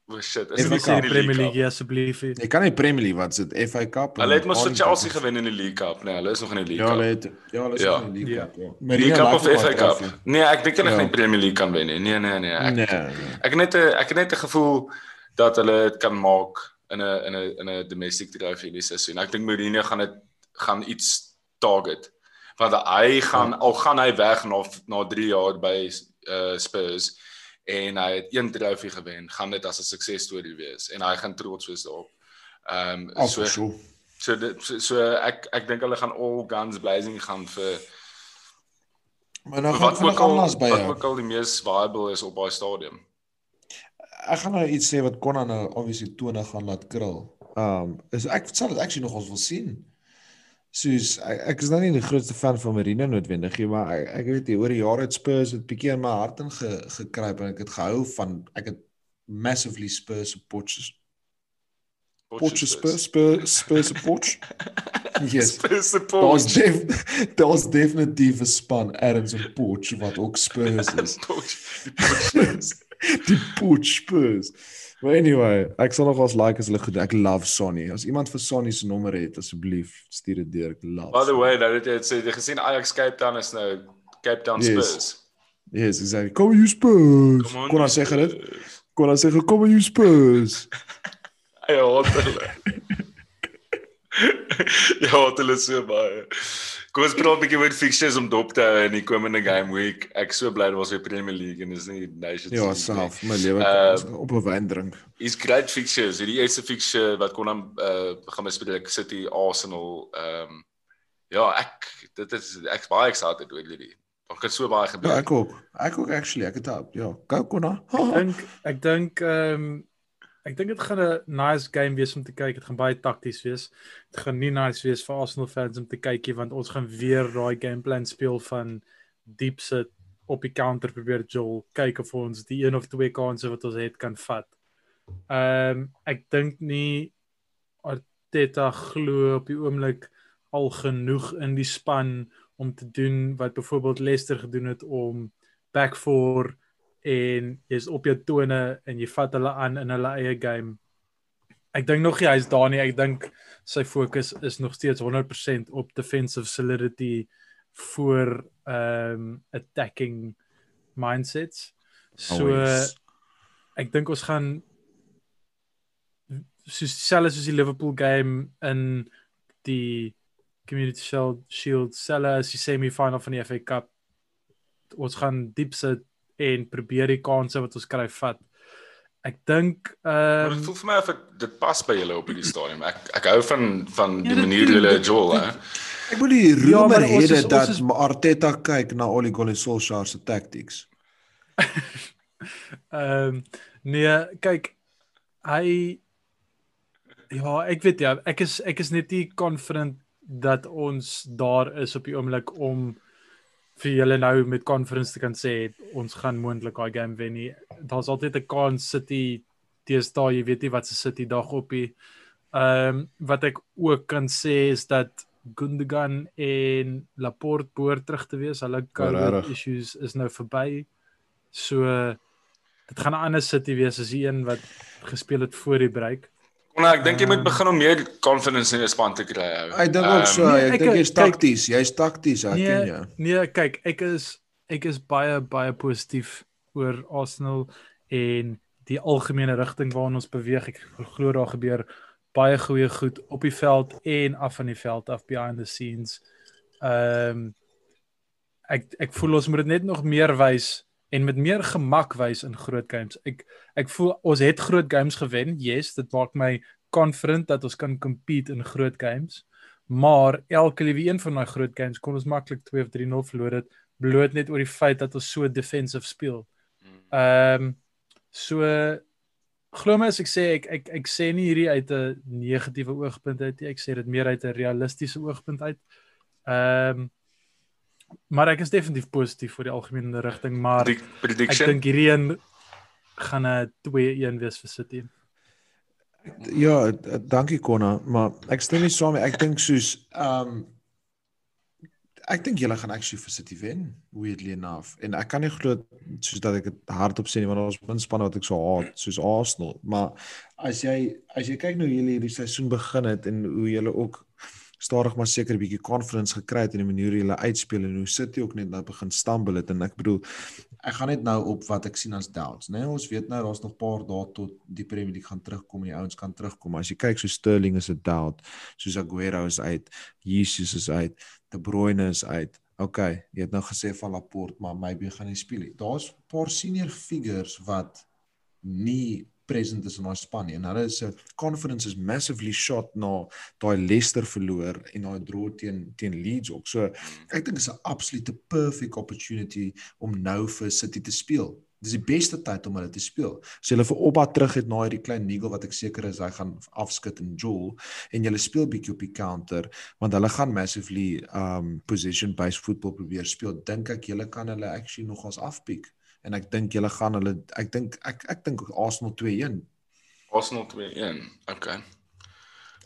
uh, oh shit, is dit nie die Premier League League Cup? asseblief. Jy kan nie Premier League wat is dit FA Cup. Hulle het mos vir Arlington Chelsea gewen in die League Cup, nee, hulle is nog in die League Ja, Cup. hulle het ja, hulle is Ja. in die League Ja. Cup. Ja. League Marina Cup of FA Cup? Nee, ek dink hulle Ja. gaan die Premier League kan wen nie. Nee nee nee. Ek Nee. nee. ek het net 'n ek het net 'n gevoel dat hulle dit kan maak in 'n in 'n in 'n domestic trophy hierdie seisoen. Ek dink Mourinho gaan dit gaan iets target. Want hy gaan ja. al gaan hy weg na na 3 jaar by uh Spurs en hy het een trofee gewen, gaan dit as 'n suksesstorie wees en hy gaan trots wees daarop. Ehm um, so so. so dit so, so ek ek dink hulle gaan all guns blazing gaan vir Maar nou gaan ook al anders by wat ook al die mees viable is op daai stadium. Ek gaan nou iets sê wat Konna nou obviously tone gaan laat krul. Um is ek sal dit actually nog ons wil sien. Soos ek, ek is nou nie die grootste fan van Marino noodwendig nie, maar ek, ek weet nie oor die jare het Spurs het bietjie in my hart in ge, gekruip en ek het gehou van ek het massively Spurs supporters. Potje Spurs Spurs Spurs support. Yes. Spurs se Daar's def, daar's definitief 'n span ergens in Potch wat ook Spurs is. Poch. Die Poch Spurs. Die Potch Spurs. Maar anyway, ek sal nog ons like as hulle goed. Ek love Sonny. As iemand vir Sonny se nommer het, asseblief stuur dit deur. Ek love. By the way, nou jy het sê jy gesien Ajax Cape Town is nou Cape Town Yes. Spurs. Yes, exactly. Kom you Spurs. On, Kon ons sê dit? Kon ons sê kom you Spurs. Haat hulle. Ja, haat hulle so baie. Kom ons praat 'n bietjie oor fixtures om dop te hou in die komende game week. Ek so bly dit was weer Premier League en dis nie Nations Ja, League self, my lewe Uh, op 'n wyn drink. Is great fixtures. Hierdie eerste fixture wat kon dan uh gaan bespreek City Arsenal. Ehm um, ja, ek dit is ek's baie excited oor hierdie. Daar kan so baie Ja, gebeur. ek ook. Ek ook actually. Ek het ja, go Konna. Ek dink ek dink ehm um, ek dink dit gaan 'n nice game wees om te kyk. Dit gaan baie takties wees. Dit gaan nie nice wees vir Arsenal fans om te kykie want ons gaan weer daai gameplan speel van diep sit op die counter probeer Joel kyk of ons die een of twee kansse wat ons het kan vat. Ehm um, ek dink nie Arteta glo op die oomblik al genoeg in die span om te doen wat byvoorbeeld Leicester gedoen het om back four en jy's op jou tone en jy vat hulle aan in hulle eie game. Ek dink nog nie hy's daar nie. Ek dink sy fokus is nog steeds 100% op defensive solidity voor um, attacking mindsets. So Always. ek dink ons gaan soos dieselfde soos die Liverpool game in die Community Shield Shield selle as die semi-final van die FA Cup. Ons gaan diep sit en probeer die kansse wat ons kry vat. Ek dink Maar ehm dit voel vir my of ek, dit pas by julle op hierdie stadium. Ek ek hou van van Ja, die dit manier doen, julle Joel hè. Ek wil die Ja, rumor maar ons hê dat ons is- Arteta kyk na Ole Gunnar Solskjaer se tactics. ehm um, nee, kyk hy ja, ek weet ja, ek is ek is net nie confident dat ons daar is op die oomblik om vir julle nou met conference te kan sê ons gaan moontlik daai game wen nie. Daar's altyd 'n kans City teenoor jy weet nie wat se City dag op die ehm um, wat ek ook kan sê is dat Gundogan en Laporte behoort terug te wees. Hulle COVID rarig. issues is nou verby. So dit gaan 'n ander City wees as die een wat gespeel het voor die break. Kon ek dink jy moet Ehm. begin om meer confidence in jou span te kry. ou. Ek dink ook so, Nee, ek ek- dink jy's takties, jy's takties, ek ken jou. Nee, kyk, ek is ek is baie baie positief oor Arsenal en die algemene rigting waarin ons beweeg. Ek glo daar gebeur baie goeie goed op die veld en af van die veld af behind the scenes. Ehm um, ek ek voel ons moet dit net nog meer wys en met meer gemak wys in groot games. Ek ek voel ons het groot games gewen. Yes, dit maak my confident dat ons kan compete in groot games. Maar elke liewe een van daai groot games kon ons maklik 2 of 3-0 verloor het bloot net oor die feit dat ons so defensive speel. Ehm um, so glo my as ek sê ek ek ek sê nie hierdie uit 'n negatiewe oogpunt uit nie. Ek sê dit meer uit 'n realistiese oogpunt uit. Ehm um, maar ek is definitief positief vir die algemene rigting, maar Die ek prediction. dink hierdie een gaan 'n 2-1 wees vir City. Ja, dankie Konna, maar ek stem nie saam nie. Ek dink soos ehm ek dink julle gaan actually vir City wen, weirdly enough. En ek kan nie glo soos dat ek dit hardop sê nie want ons min spanne wat ek so haat, soos Arsenal, maar as jy as jy kyk nou hoe julle hierdie seisoen begin het en hoe julle ook stadig maar seker 'n bietjie confidence gekry het in die manier hoe hulle uitspeel en hoe City ook net nou begin stumble het en ek bedoel ek gaan net nou op wat ek sien as doubts, né? Nee, ons weet nou daar's nog 'n paar dae tot die Premier League gaan terugkom en die ouens kan terugkom. As jy kyk so Sterling is 'n doubt, soos Aguero is uit, Jesus is uit, De Bruyne is uit. OK, jy het nou gesê van Laporte, maar maybe gaan hy speel. Daar's 'n paar senior figures wat nie present is in daai span nie. En hulle is 'n confidence is massively shot na daai Leicester verloor en daai draw teen teen Leeds ook. So ek dink is 'n absolute perfect opportunity om nou vir City te speel. Dis die beste tyd om hulle te speel. As jy hulle vir opbou terug het na hierdie klein nigel wat ek seker is hy gaan afskud in Joel en jy speel bietjie op die counter want hulle gaan massively um position based football probeer speel. Dink ek julle kan hulle actually nogals afpiek en ek dink julle gaan hulle ek dink ek ek dink Arsenal 2-1. Arsenal 2-1. Okay.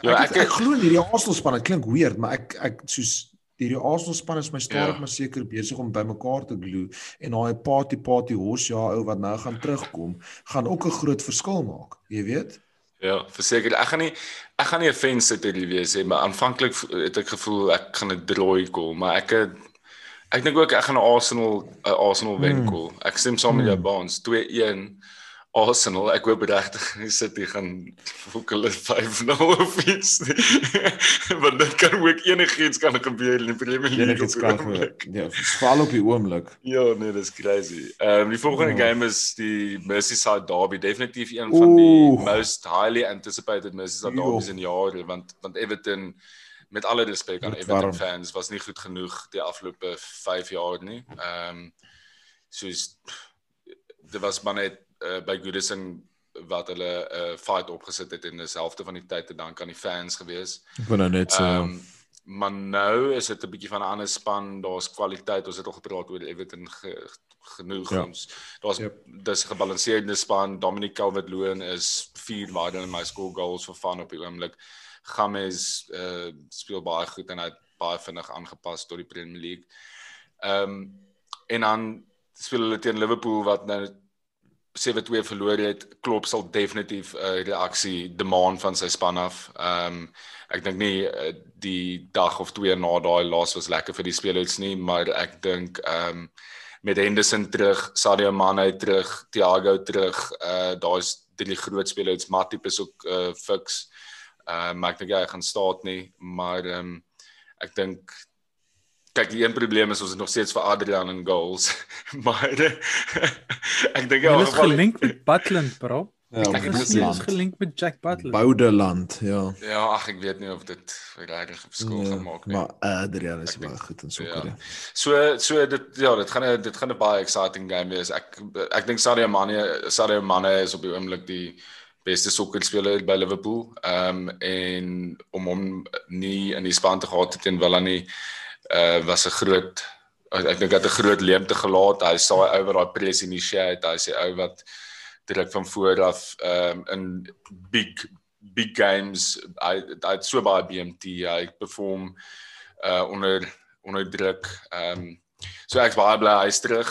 Ja, ek ek, ek glo in hierdie Arsenal span. Dit klink weird, maar ek ek soos hierdie Arsenal span is my stadig ja. maar seker besig om bymekaar te glo en daai party party horse ja ou wat nou gaan terugkom, gaan ook 'n groot verskil maak, jy weet? Ja, verseker. Ek gaan nie ek gaan nie 'n fans sit hier wees nie, maar aanvanklik het ek gevoel ek gaan 'n draai kom, maar ek het Ek dink ook ek gaan Arsenal uh, Arsenal wen hmm. cool. Ek stem saam met jou hmm. Baans 2-1 Arsenal. Ek hoop regtig City gaan fook hulle 5-0 of iets. Want dit kan ook enigiets kan gebeur in die Premier League. Enigiets kan gebeur. Ja, val op die oomblik. Ja, nee, dis crazy. Ehm um, die volgende oh. game is die Merseyside derby, definitief een van die most highly anticipated Merseyside derbies in jare want want Everton met alle respek aan Everton fans was nie goed genoeg die afgelope 5 jaar nie. Ehm um, soos dit was maar net uh, by Goodison wat hulle 'n uh, eh, fight opgesit het en dieselfde van die tyd te dank aan die fans gewees. Ek wou nou net sê um, maar nou is dit 'n bietjie van 'n ander span, daar's kwaliteit. Ons het al gepraat oor Everton ge, genoeg ja. ons. Daar's yep. dis 'n gebalanseerde span. Dominic Calvert-Lewin is vier waarde in my score goals vir van op die oomblik. Games uh speel baie goed en hy het baie vinnig aangepas tot die Premier League. Ehm um, en dan speel hulle teen Liverpool wat nou 7-2 verloor het. Klopp sal definitief 'n uh, reaksie demand van sy span af. Ehm um, ek dink nie uh, die dag of twee na daai laas was lekker vir die spelers nie, maar ek dink ehm um, met Henderson terug, Sadio Mane terug, Thiago terug, uh daar's drie groot spelers, Matip is ook uh fix. Ehm uh, ek dink hy gaan staat nie, maar ehm um, ek dink kyk die een probleem is ons het nog steeds vir Adrian in goals. maar ek dink hy is gelink met Butland, bro. Ja, ek het gesien gelink met Jack Butland. Boudeland, ja. Ja, ag ek weet nie of dit regtig 'n verskil nee, gaan maak nie. Maar Adrian is baie goed in sokker. Ja. So so dit ja, dit gaan dit gaan 'n baie exciting game wees. Ek ek dink Sadio Mane Sadio Mane is op die oomblik die beste sokkerspeler by Liverpool. Ehm um, en om hom nie in die span te gehad teen Villa nie uh was 'n groot ek dink dat 'n groot leemte gelaat. Hy hy oor daai press initiate, hy sê ou wat direk van voor af ehm um, in big big games hy hy het so baie BMT, hy perform uh onder onder druk. Ehm um, so ek's baie bly hy's terug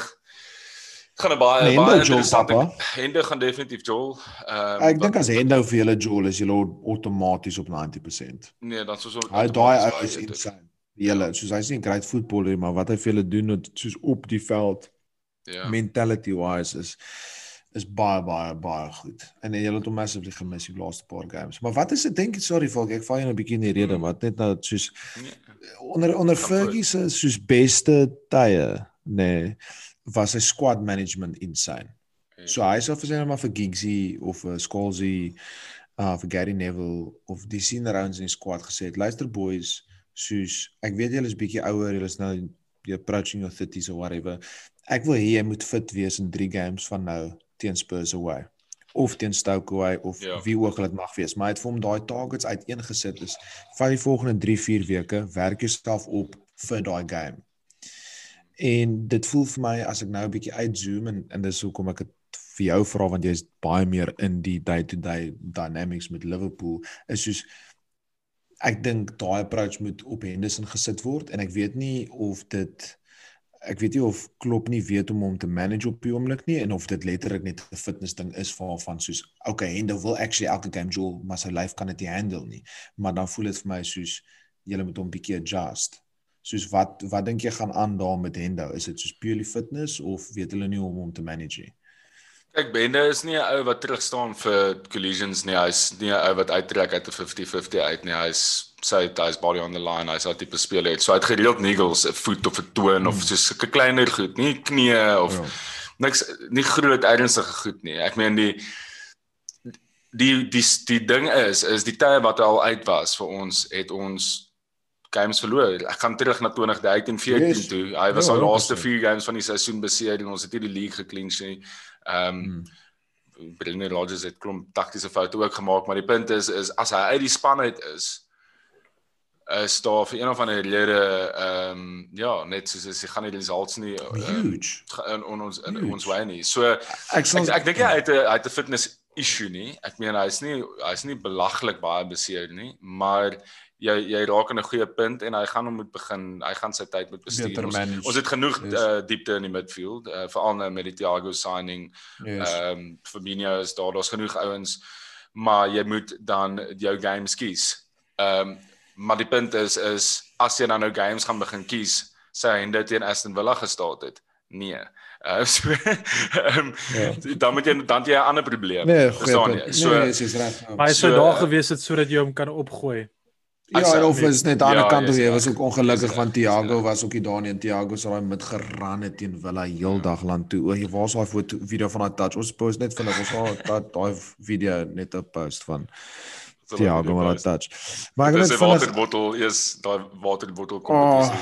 gaan 'n baie nee, baie interessante Hende gaan definitief Joel. Ehm um, Ek dink as Hendo vir julle Joel is julle outomaties op 90%. Nee, dan soos hy daai ou is insane. Julle, soos hy's nie 'n great footballer maar wat hy vir julle doen soos op die veld. Ja. Mentality wise is is baie baie baie goed. En jy het hom massively gemis die laaste paar games. Maar wat is dit dink jy sorry volk ek val jou 'n bietjie in die rede hmm. wat net nou soos nee. onder onder Fergie se soos beste tye nê nee, was sy squad management insane. Ja. So hy sou vir sy maar vir Giggsy of vir Scalzi uh vir Gary Neville of die senior rounds in die squad gesê het luister boys soos ek weet julle is bietjie ouer julle is nou you're approaching your 30s or whatever ek wil hê jy moet fit wees in 3 games van nou teen Spurs away of teen Stoke away of ja. wie ook al dit mag wees maar hy het vir hom daai targets uiteengesit is van die volgende 3 4 weke werk jouself op vir daai game En dit voel vir my as ek nou 'n bietjie uitzoom en en dis hoekom ek dit vir jou vra want jy's baie meer in die day-to-day -day dynamics met Liverpool is soos ek dink daai approach moet op Henderson gesit word en ek weet nie of dit ek weet nie of Klopp nie weet om hom te manage op die oomblik nie en of dit letterlik net 'n fitness ding is vir van soos okay Hendo wil actually elke game jol maar sy lyf kan dit nie handle nie. Maar dan voel dit vir my soos jy moet hom bietjie adjust soos wat wat dink jy gaan aan daar met Hendo is dit soos purely fitness of weet hulle nie hoe om hom te manage nie Kyk Bende is nie 'n ou wat terug staan vir collisions nie. Hy's nie 'n ou wat uittrek uit 'n 50-50 uit nie. Hy's sy hy's body on the line. Hy's altyd op speel het. So hy het gereeld niggles, 'n voet of 'n toon hmm. of so 'n kleiner goed, nie knie of ja. niks nie groot ernstige goed nie. Ek meen die die die die ding is is die tye wat al uit was vir ons het ons games verloor. Ek gaan terug na 2013 14 yes. toe. Hy was ja, al laaste 4 games van die seisoen beseer en ons het nie die league geklinch nie. Ehm um, hmm. Brendan Rodgers het klomp taktiese foute ook gemaak, maar die punt is is as hy uit die span uit is is daar vir een of ander rede ehm um, ja, net soos as hy gaan nie die results nie huge in on ons in ons way nie. So ek ek, ek dink hy het 'n hy het 'n fitness issue nie. Ek meen hy's nie hy's nie belaglik baie beseer nie, maar jy jy raak aan 'n goeie punt en hy gaan hom moet begin hy gaan sy tyd moet bestuur. Ons, ons het genoeg yes. uh, diepte in die midfield uh, veral nou met die Thiago signing. Ehm yes. um, Fabinho is daar, daar's genoeg ouens maar jy moet dan jou games kies. Ehm um, maar die punt is is as jy dan nou games gaan begin kies, sê hy dit teen Aston Villa gestaan het. Nee. Uh, so, um, ja. dan moet jy dan jy 'n ander probleem. Nee, so nee, is reg. Maar hy sou so, daar gewees het sodat jy hom kan opgooi. Ja, of is net aan die ja, kant toe, hy was ook ongelukkig van Thiago was ook die Dani en Thiago se raai met geran het teen Villa heeldag ja. lank toe. O, jy waar's daai foto video van daai touch? Ons post net vinnig ons sal dat daai video net op post van Thiago met daai touch. Maar ek het 'n waterbottel, is daai waterbottel kom op. Oh.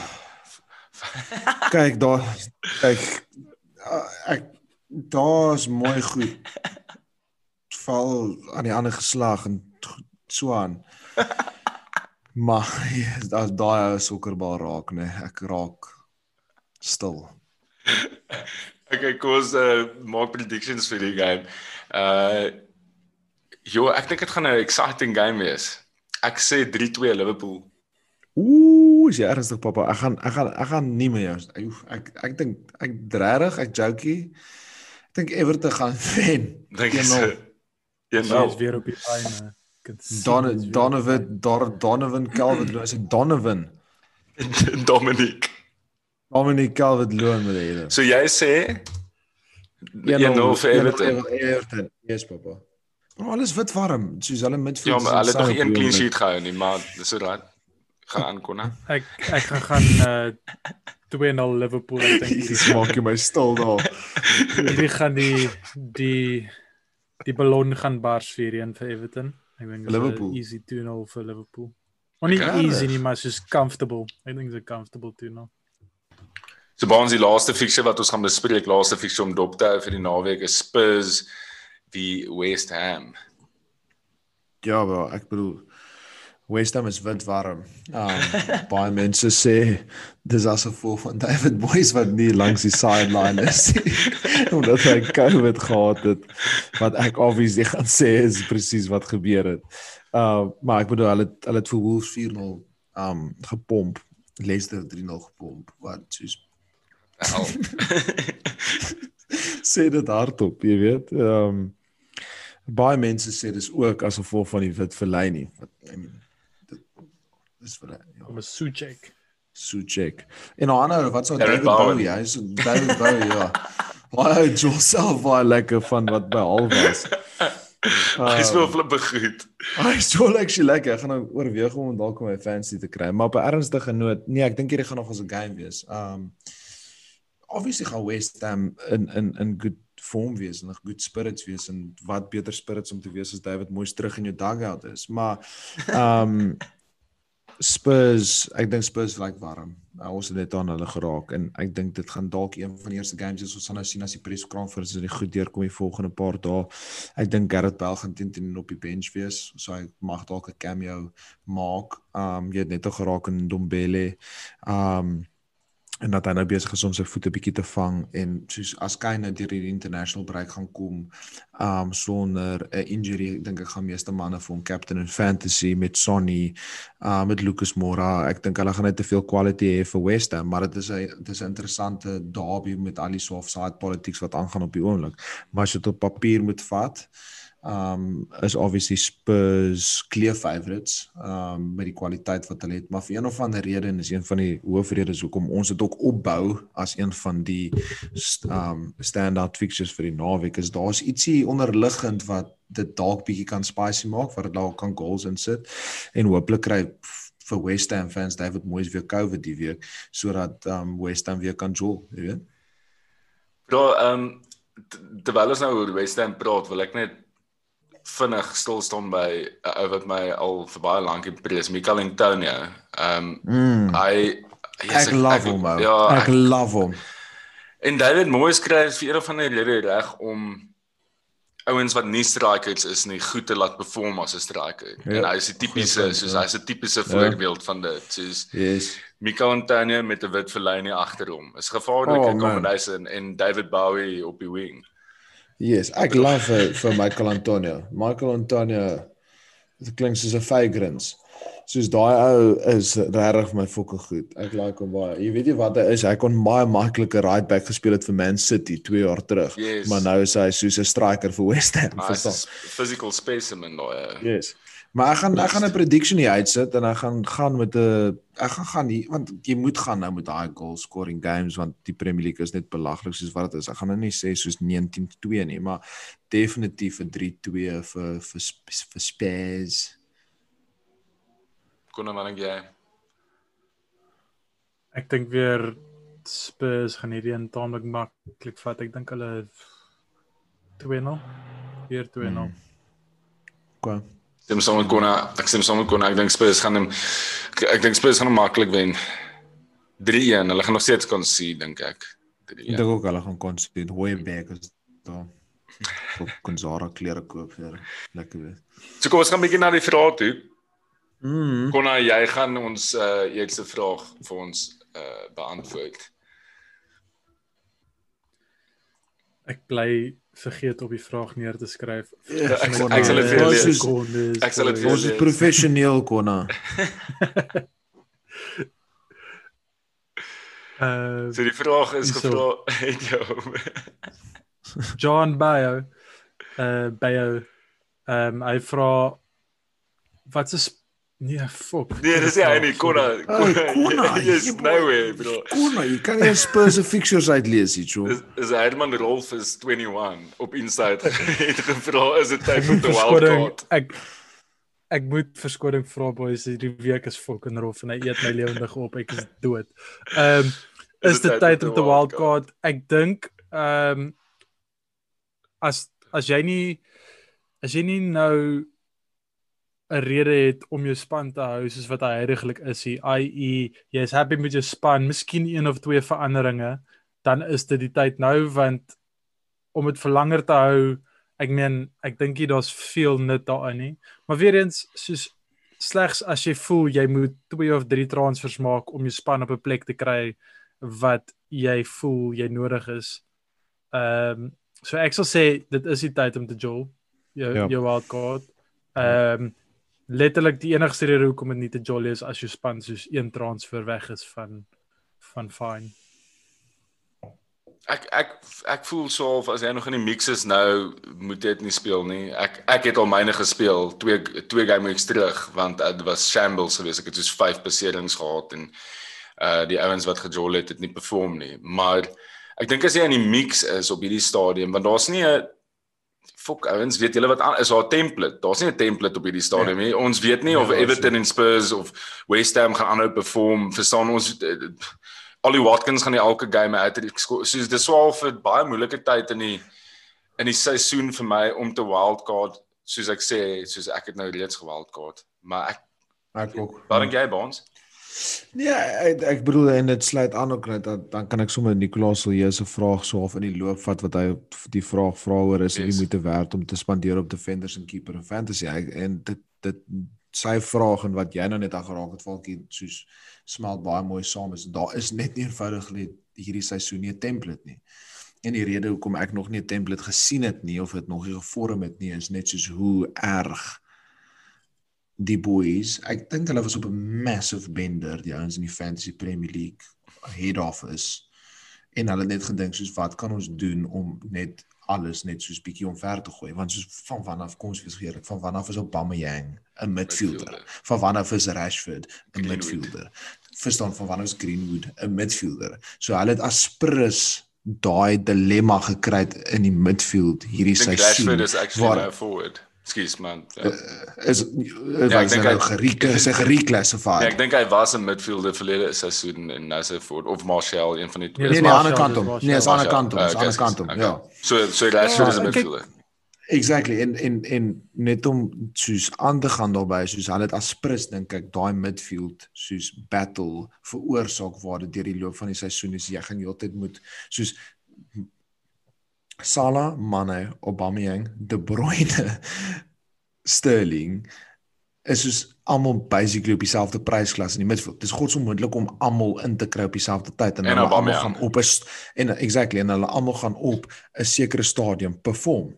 kyk daar, kyk ek daar's mooi goed. Val aan die ander geslag en so aan. Maar as daai sokkerbal raak nê, nee, ek raak stil. okay, kos uh, maak predictions vir die game. Uh Jo, ek dink dit gaan 'n exciting game wees. Ek sê 3-2 Liverpool. Ooh, jy ernstig pappa. Ek gaan ek gaan ek gaan nie met jou. Ek ek dink ek regtig, ek jokie. Ek dink Everton gaan wen. Dink jy? Ja, nou is weer op die lyn. Don Donovan Don Donovan Calvert Lewin is Donovan Dominic Dominic Calvert Lewin met hy. So jy sê Ja, jy nou vir Everton. Everton. Yes, papa. Maar alles wit warm. Soos hulle midfield. Ja, maar hulle het nog een clean sheet gehou nie, maar dis so reg. Gaan aan kon. Ek ek gaan gaan uh 2-0 Liverpool ek dink. Dis maak jy my stil daar. Hierdie gaan die die die ballon gaan bars vir een vir Everton. Ek dink Liverpool easy 2-0 vir Liverpool. Maar nie okay. easy nie, maar soos comfortable. Ek dink it's a comfortable 2-0. So baans die laaste fixture wat ons gaan bespreek, laaste fixture om dop te hou vir die naweek is Spurs die West Ham. Ja, wel, ek bedoel West Ham is wit warm. Um baie mense sê dis asof voor van David Moyes wat nie langs die sideline is omdat hy COVID gehad het. Wat ek obviously gaan sê is presies wat gebeur het. Uh maar ek bedoel hulle hulle het vir Wolves 4-0 um gepomp. Leicester 3-0 gepomp. Wat soos sê dit hardop, jy weet. Um baie mense sê dis ook asof voor van die wit verlei nie. Wat I mean Dis vir ja. Om 'n Suchek. Suchek. En nou ander wat sou David Bowie, hy is David Bowie ja. Baie Joseph baie lekker van wat by al was. Hy is wel flip begroet. Hy is so lekker. Ek gaan nou oorweeg om dalk om my fancy te kry, maar op 'n ernstige noot, nee, ek dink hierdie gaan nog ons 'n game wees. Um obviously gaan West Ham in in in good form wees en 'n good spirits wees en wat beter spirits om te wees as David mooi terug in jou dugout is. Maar um Spurs, ek dink Spurs lyk warm. Uh, ons het net aan hulle geraak en ek dink dit gaan dalk een van die eerste games is ons gaan nou sien as die press conference is goed deurkom die volgende paar dae. Ek dink Gareth Bale gaan teen teen op die bench wees, so hy mag dalk 'n cameo maak. Um jy het net al geraak in Dombele. Um en dat hy nou besig is om sy voete bietjie te vang en soos as hy nou deur die international break gaan kom um sonder 'n injury ek dink ek gaan meeste manne vir hom captain in fantasy met Sonny uh met Lucas Moura. Ek dink hulle gaan net te veel quality hê vir West Ham maar dit is 'n dit is 'n interessante derby met al die soft side politics wat aangaan op die oomblik. Maar as jy dit op papier moet vat um is obviously Spurs clear favourites um met die kwaliteit wat hulle het maar vir een of ander rede en is een van die hoofredes hoekom ons dit ook opbou as een van die st um standout fixtures vir die naweek is daar's ietsie onderliggend wat dit dalk bietjie kan spicy maak wat dit dalk kan goals insit en hooplik kry vir West Ham fans David Moyes weer COVID die week sodat um West Ham weer kan jol, weet. Bro, um terwyl ons nou oor West Ham praat, wil ek net vinnig stil staan by 'n uh, ou wat my al vir baie lank impress, Michael Antonio. Ehm um, Mm, hy yes, ek love hom. ou. Ja, ek love hom. En David Moyes kry vir een van die rede reg om ouens wat nie strikers is nie goed te laat perform as 'n striker. Ja, en hy is 'n tipiese soos ja. hy's 'n tipiese voorbeeld van dit. Soos Yes. Michael Antonio met 'n wit verlyn agter hom. Is gevaarlike Oh, man. combination en David Bowie op die wing. Yes, ek love vir, vir Michael Antonio. Michael Antonio dit klink soos 'n vagrants. Soos daai ou is regtig my fokke goed. Ek like hom baie. Jy weet jy wat hy is? Hy kon baie maklike right back gespeel het vir Man City 2 jaar terug. Yes. Maar nou is hy soos 'n striker vir West Ham, verstaan? physical specimen daai. Yes. Maar ek gaan ek gaan 'n prediction hier uitsit en ek gaan gaan met 'n ek gaan gaan hier want jy moet gaan nou met daai goal scoring games want die Premier League is net belaglik soos wat dit is. Ek gaan nou nie sê soos 19-2 nie, maar definitief 'n 3-2 vir vir vir Spurs. Kon maar net jy. Ek dink weer Spurs gaan hierdie een taamlik maklik vat. Ek dink hulle 2-0. Weer 2-0. Hmm. Kom. Stem saam met Konna. Ek stem saam met Konna. Ek dink Spurs gaan hom ek, ek dink Spurs gaan hom maklik wen. 3-1. Hulle gaan nog steeds kon sien dink ek. Ek 3-1. dink ook hulle gaan kon sien Hoyback is daar. Vir Gonzara klere koop vir lekker wees. So kom ons gaan 'n bietjie na die vrae toe. Mm. Konna, jy gaan ons uh eerste vraag vir ons uh beantwoord. Ek bly vergeet op die vraag neer te skryf. Ja, ek- ek sal dit vir lees. Ek sal dit vir Ons is professioneel konna. Uh So die vraag is Hierso. gevra het jou. John Bayo uh Bayo ehm um, hy vra wat is nee fuck. Nee, dis nie hy nie, Konna. Konna, Yes, jy- no way, bro. Konna, jy kan nie Spurs se fixtures uitlees hier, so. Is, is Herman Rolf is 21 op Insight het gevra is dit tyd te verskoning wildcard. ek ek moet verskoning vra boys hierdie week is fucking rof en hy eet my lewendig op ek is dood. Ehm um, is dit tyd om te wildcard? Ek dink ehm um, as as jy nie as jy nie nou 'n rede het om jou span te hou soos wat hy heidaglik is, hy, i.e. jy is happy met jou span, miskien een of twee veranderinge, dan is dit die tyd nou want om dit vir langer te hou ek meen ek dink nie daar's veel nut daarin nie maar weer eens soos slegs as jy voel jy moet twee of drie transfers maak om jou span op 'n plek te kry wat jy voel jy nodig is. Ehm um, so ek sal sê dit is die tyd om te jol jou Ja. ja. jou wildcard. Ehm um, letterlik die enigste rede hoekom dit nie te jol is as jou span soos een transfer weg is van van fine. Ek ek ek voel so of as hy nog in die mix is nou moet dit nie speel nie. Ek ek het al myne gespeel twee twee game weeks terug want dit was shambles geweest. Ek het soos 5 beserings gehad en uh die ouens wat gejol het het nie perform nie. Maar ek dink as jy in die mix is op hierdie stadium want daar's nie 'n fok ouens weet julle wat aan is daar 'n template. Daar's nie 'n template op hierdie stadium nie. Ons weet nie Ja, of Everton en Spurs of West Ham gaan aanhou perform. Verstaan ons eh, Ollie Watkins gaan nie elke game uit soos dis swaar vir baie moeilike tyd in die in die seisoen vir my om te wildcard soos ek sê soos ek het nou reeds gewildcard maar ek Ek ook. wat dink jy Baans Nee, ek, ek bedoel en dit sluit aan ook net dat dan kan ek sommer Nicolaas Silje se vraag so of in die loop vat wat hy die vraag vra oor is of Yes. jy moet te werd om te spandeer op defenders en keeper en fantasy ek, en dit dit sy vraag en wat jy nou net aan geraak het, Falkie, soos smelt baie mooi saam is. Daar is net nie eenvoudig hierdie seisoen nie 'n template nie. En die rede hoekom ek nog nie 'n template gesien het nie of dit nog nie gevorm het nie is net soos hoe erg die boys. Ek dink hulle was op 'n massive bender, die ouens in die Fantasy Premier League head office. En hulle het net gedink soos wat kan ons doen om net alles net soos bietjie omver te gooi? Want soos van vanaf kom ons vergeet van vanaf is Aubameyang 'n midfielder van vanaf is Rashford 'n midfielder. Verstaan van vanaf is Greenwood 'n midfielder. So hulle het aspres daai dilemma gekry in die midfield hierdie seisoen Rashford is actually waar, forward Skus man. Uh, is uh, ja, ek dink hy gerieke is 'n gereclassified. Ja, ek dink hy was 'n midfielder verlede seisoen en nou sy voor of Martial een van die twee. Nee, nee, aan die ander kant om. Nee, is aan die kant om, aan die kant om. Ja. So so Rashford is 'n midfielder. Exactly en en en net om soos aan te gaan daarbey soos hulle dit as prins dink ek daai midfield soos battle veroorsaak waar dit deur die loop van die seisoen is jy gaan heeltyd moet soos Salah, Mane, Aubameyang, De Bruyne, Sterling is soos almal basically op dieselfde prysklas in die midfield. Dit is godsonmoontlik om almal in te kry op dieselfde tyd en, en hulle almal gaan op 'n en exactly en hulle almal gaan op 'n sekere stadium perform.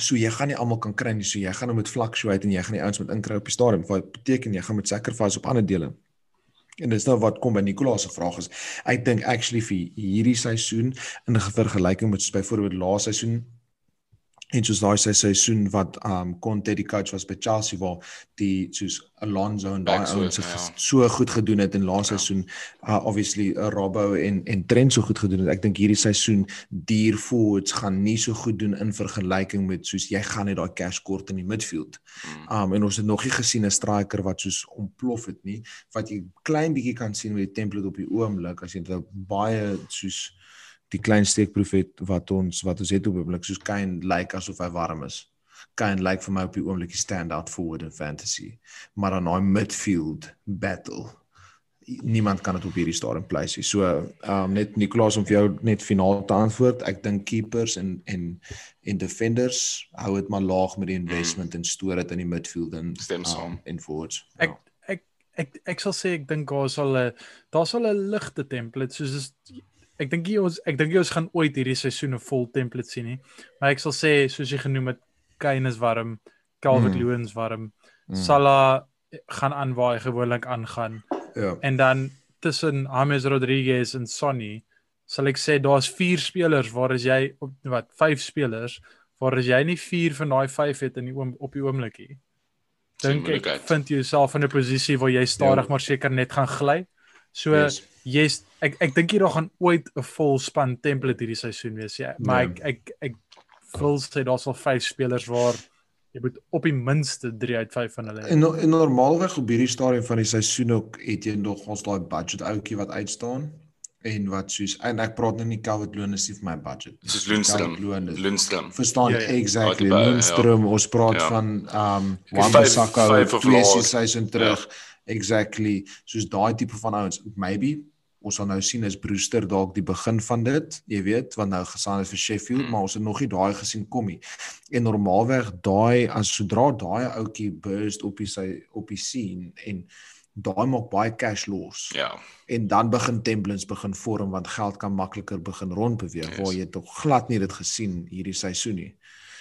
So jy gaan nie almal kan kry nie, so jy gaan nou met fluctuate en jy gaan die ouens met inkry op die stadium. Wat beteken jy gaan met sacrifice op ander dele. En dis nou wat kom by Nicolaas se vraag is. Ek dink actually vir hierdie seisoen in vergelyking met byvoorbeeld laaste seisoen en soos daai sy seisoen wat um Conte die coach was by Chelsea waar die soos Alonso en daai ouens ja. so goed gedoen het in laaste ja. seisoen uh, obviously uh, Robbo en en Trent so goed gedoen het ek dink hierdie seisoen duur forwards gaan nie so goed doen in vergelyking met soos jy gaan net daai cash kort in die midfield hmm. um en ons het nog nie gesien 'n striker wat soos ontplof het nie wat jy klein bietjie kan sien met die template op die oomblik as jy dit baie soos die klein steekproef het wat ons wat ons het op oomblik soos Kane lyk like asof hy warm is. Kane lyk like vir my op die oomblik die stand-out forward in fantasy. Maar dan daai midfield battle niemand kan dit op hierdie stadium pleis nie. So, ehm um, net Nicolaas om vir jou net finaal te antwoord. Ek dink keepers en en en defenders hou dit maar laag met die investment en stoor dit in die midfield en stem saam um, en forwards. Ek ja. ek ek ek sal sê ek dink daar sal 'n daar sal 'n ligte template soos is ek dink jy ons ek dink jy ons gaan ooit hierdie seisoene vol template sien nie. Maar ek sal sê soos jy genoem het, Kane is warm, Calvert mm. Is warm. Mm. Salah gaan aan waar hy gewoonlik aangaan. Ja. En dan tussen James Rodriguez en Sonny sal ek sê daar's 4 spelers waar as jy op wat 5 spelers waar as jy nie 4 van daai 5 het in die oom, op die oomblikie. Dink ek vind jouself in 'n posisie waar jy stadig ja. maar seker net gaan gly. So yes yes, ek ek dink hier gaan ooit 'n vol span template hierdie seisoen wees. Ja, maar nee. ek ek ek wil sê daar's al 5 spelers waar jy moet op die minste 3 uit 5 van hulle. En en normaalweg op hierdie stadium van die seisoen ook het jy nog ons daai budget ouetjie wat uitstaan en wat soos en ek praat nou nie Calvert Loon is nie vir my budget. Dis Lundstrom. Lundstrom. Verstaan ja, ja. exactly. Lundstrom ja. ons praat ja. van um Wan-Bissaka twee seisoene terug. Ja. Exactly. Soos daai tipe van ouens maybe ons sal nou sien is Brewster dalk die begin van dit, jy weet, want nou gesaan het vir Sheffield, mm. maar ons het nog nie daai gesien kom nie. En normaalweg daai as sodra daai ouetjie burst op die sy op die scene en daai maak baie cash los. Ja. En dan begin templates begin vorm want geld kan makliker begin rondbeweeg yes. waar jy tog glad nie dit gesien hierdie seisoen nie.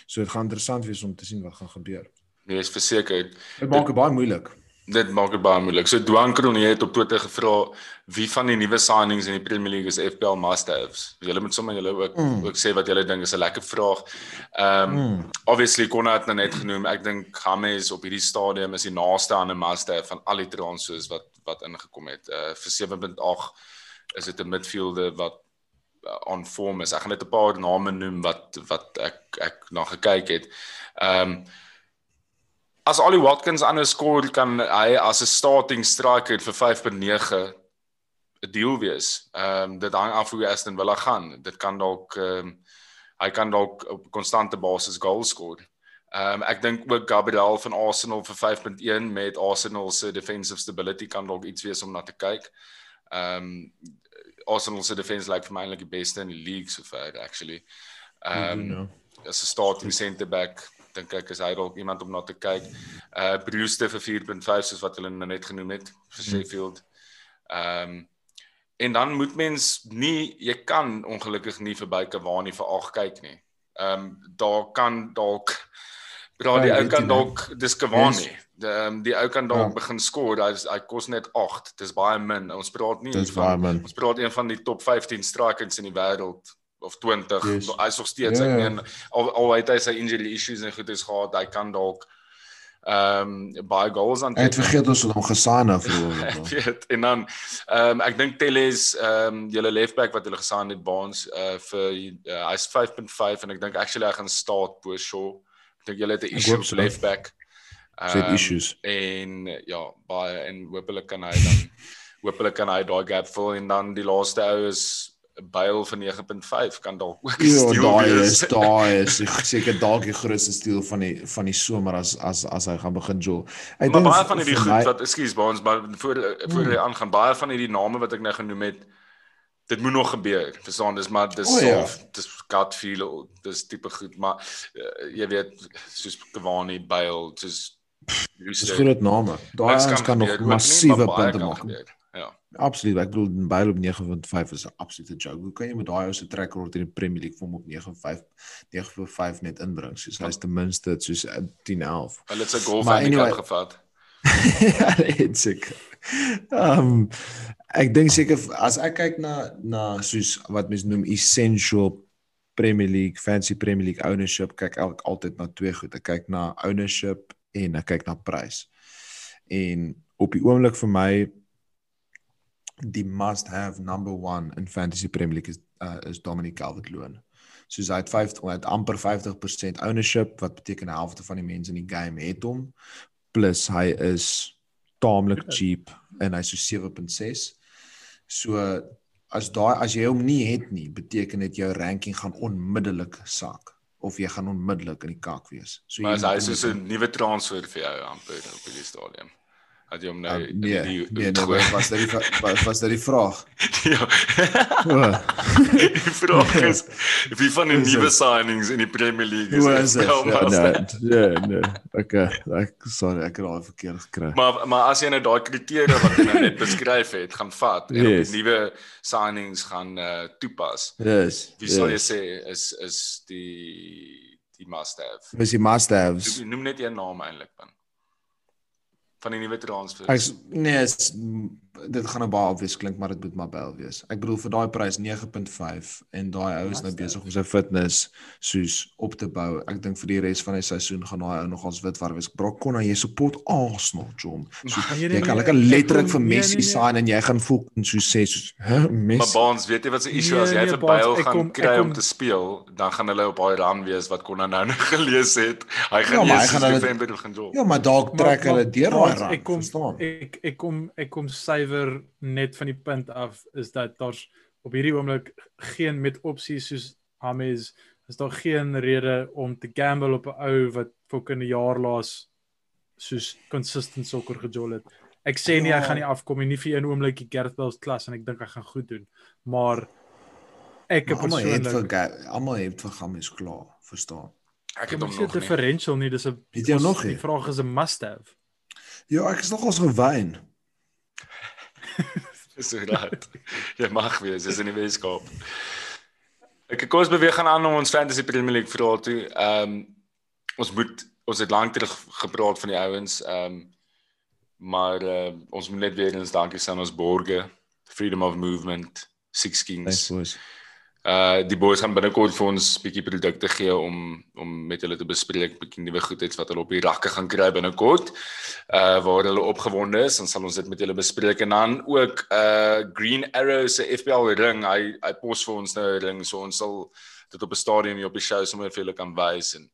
So dit gaan interessant wees om te sien wat gaan gebeur. Nee, is verseker. Dit maak dit baie moeilik dit maak dit baie moeilik. So Dwan Kroon het op Twitter gevra wie van die nuwe signings in die Premier League is FPL must-haves. Julle moet sommer julle ook mm. ook sê wat julle dink is 'n lekker vraag. Ehm um, mm. obviously Konna het nou net genoem. Ek dink James op hierdie stadium is die naaste aan 'n must-have van al die transfers wat wat ingekom het. Uh vir 7.8 is dit 'n midfielder wat uh, on form is. Ek gaan net 'n paar name noem wat wat ek ek na gekyk het. Ehm um, as Ali Watkins aanhou skoor kan hy as 'n starting striker vir 5.9 'n deal wees. Ehm um, dit hang af hoe Aston Villa gaan. Dit kan dalk ehm um, hy kan dalk op konstante basis goals skoor. Ehm um, ek dink ook Gabriel van Arsenal vir 5.1 met Arsenal se defensive stability kan dalk iets wees om na te kyk. Ehm um, Arsenal se defense lyk like vir my eintlik die beste in die league so far actually. Ehm um, as 'n starting centre back dink ek is hy dalk iemand om na te kyk. Uh Brewster vir 4.5 soos wat hulle nou net genoem het vir Sheffield. Ehm um, en dan moet mens nie jy kan ongelukkig nie verby Cavani vir 8 kyk nie. Ehm um, daar kan dalk Bra die Ja, ou kan dalk dis Cavani. Yes. Die um, die ou kan dalk Ja. begin skoor. Hy hy kos net 8. Dis baie min. Ons praat nie Dis van min. ons praat een van die top 15 strikers in die wêreld of 20. Yes. Hy is nog steeds Ja, ek ja. meen al al het hy sy injury issues en goed is gehad, hy kan dalk ehm um, baie goals aan Ek het vergeet ons het hom gesign nou vir Ek weet en dan ehm um, ek dink Telles ehm um, julle left back wat hulle gesign het Baans uh vir uh, hy's 5.5 en ek dink actually hy gaan staat bo Shaw. Ek dink julle het 'n issue op left back. Ehm, issues. en ja, baie en hopelik kan hy dan hopelik kan hy daai gap vul en dan die laaste ou is Bale vir 9.5 kan dalk ook 'n Ja, steel daai is daai is seker dalk die grootste steel van die van die somer as as as hy gaan begin jol. Ek dink baie van hierdie goed my- wat ekskuus by ons maar voor voor jy aangaan baie van hierdie name wat ek nou genoem het dit moet nog gebeur. Verstaan, dis maar dis O, ja. so dis gut feel dis tipe goed, maar uh, jy weet soos Cavani, Bale, soos dis groot name. Daai ouens kan nog massiewe punte maak. gebeur. Ja. Absoluut. Ek bedoel Bale op 9.5 is 'n absolute joke. Hoe kan jy met daai ou se track record in die Premier League hom op 9.5 9.5 net inbring? Soos hy's ten minste soos 'n 10-11. Hulle het sy golf Maar handicap anyway- gevat. ja, dit seker. Ehm ek dink seker as ek kyk na na soos wat mense noem essential Premier League, fancy Premier League ownership, kyk ek altyd na twee goed. Ek kyk na ownership en ek kyk na prys. En op die oomblik vir my die must have number 1 in fantasy Premier League is uh, is Dominic Calvert-Lewin. Soos hy het 50 hy het amper 50% ownership wat beteken die helfte van die mense in die game het hom plus hy is taamlik cheap en hy's so 7.6. So as daai as jy hom nie het nie, beteken dit jou ranking gaan onmiddellik sak of jy gaan onmiddellik in die kak wees. So Maar is hy soos hom- 'n nuwe transfer vir jou amper op die stadium. Het jy hom nou Uh, nee, die, nee, nee, wat was dit was, was dit die vraag? ja. Die vraag is wie van die is nuwe signings in die Premier League Hoe is is dit? Ja, mas- nee, nee, nee. Okay, ek sorry, ek het al verkeerd gekry. Maar maar as jy nou daai kriteria wat jy nou net beskryf het, gaan vat en yes. Yes. op die nuwe signings gaan uh toepas. Yes. Wie sal jy yes. sê is is die die must have? Dis die must-haves. Noem, noem net een naam eintlik man. Van die nuwe transfers. Ek nee, is, dit gaan nou baie obvious klink, maar dit moet maar Bell wees. Ek bedoel vir daai prys 9.5 en daai ou is nou besig om sy fitness soos op te bou. Ek dink vir die res van die seisoen gaan daai ou nogals wit waar wees. Brock Connor, jy support Arsenal, John. So, Nee, jy nee, kan nee, lekker ek letterlik kom- vir nee, Messi nee, nee. sign en jy gaan voel en so sê soos, "Hè, Maar Messi." Baans, weet jy wat se issue Nee, as jy nee, vir Bale gaan kom- kry om kom- te speel, dan gaan hulle op daai run wees wat kon nou nou gelees het. Hy gaan Ja, maar hy gaan soos hulle- November begin jol. Ja, maar dalk trek hulle deur daai rand. Ek kom verstaan? ek ek kom ek kom suiwer net van die punt af is dat daar's op hierdie oomblik geen met opsies soos Hames is daar geen rede om te gamble op 'n ou wat vir 'n jaar laas soos consistent sokker gejol het. Ek sê nie hy Ja. gaan nie afkom nie, nie vir een oomblikie Gareth Bale se klas en ek dink hy gaan goed doen. Maar ek Maar Almal het persoonlik almal het vir Gamies klaar, verstaan? Ek Ek het hom nog nog nie. differential nie, dis 'n nog Die vraag is 'n must have. Ja, ek is nogals gewyn. So raad. Jy mag wees, dis in die Weskaap. Ek kom ons beweeg aan om ons Fantasy Premier League verhaal toe. Ehm ons moet ons het lank terug gepraat van die ouens. Ehm maar uh, ons moet net weer eens dankie sê aan ons borge, Freedom of Movement, Six Kings. Thanks. Uh die boys gaan binnekort vir ons bietjie produkte gee om om met hulle te bespreek, bietjie nuwe goedheids wat hulle op die rakke gaan kry binnekort. Uh waar hulle opgewonde is, dan sal ons dit met hulle bespreek en dan ook uh Green Arrow se FPL ring. Hy hy pos vir ons nou 'n ring, so ons sal dit op 'n stadium hier op die show sommer vir julle kan wys en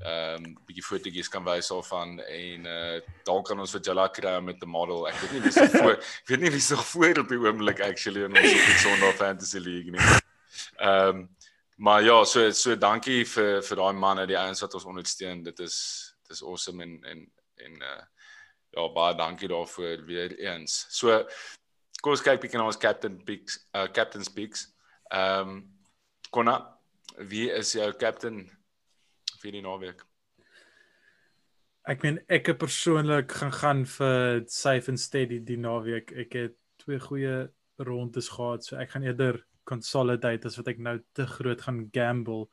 ehm um, bietjie fotootjies kan wys daarvan en uh dalk kan ons vir Jalla kry met 'n model. Ek weet nie wie se voor ek weet nie wie se voor op die oomblik actually in ons op die Sondag Fantasy League nie. Ehm um, maar ja, so so dankie vir vir daai manne, die ouens wat ons ondersteun. Dit is dit is awesome en en en uh ja, baie dankie daarvoor weer eens. So kom ons kyk bietjie na ons captain picks, uh captain's picks. Ehm um, Konna, wie is jou captain vir die naweek? Ek meen ek persoonlik gaan gaan vir safe and steady die naweek. Ek het twee goeie rondes gehad, so ek gaan eerder consolidate as wat ek nou te groot gaan gamble.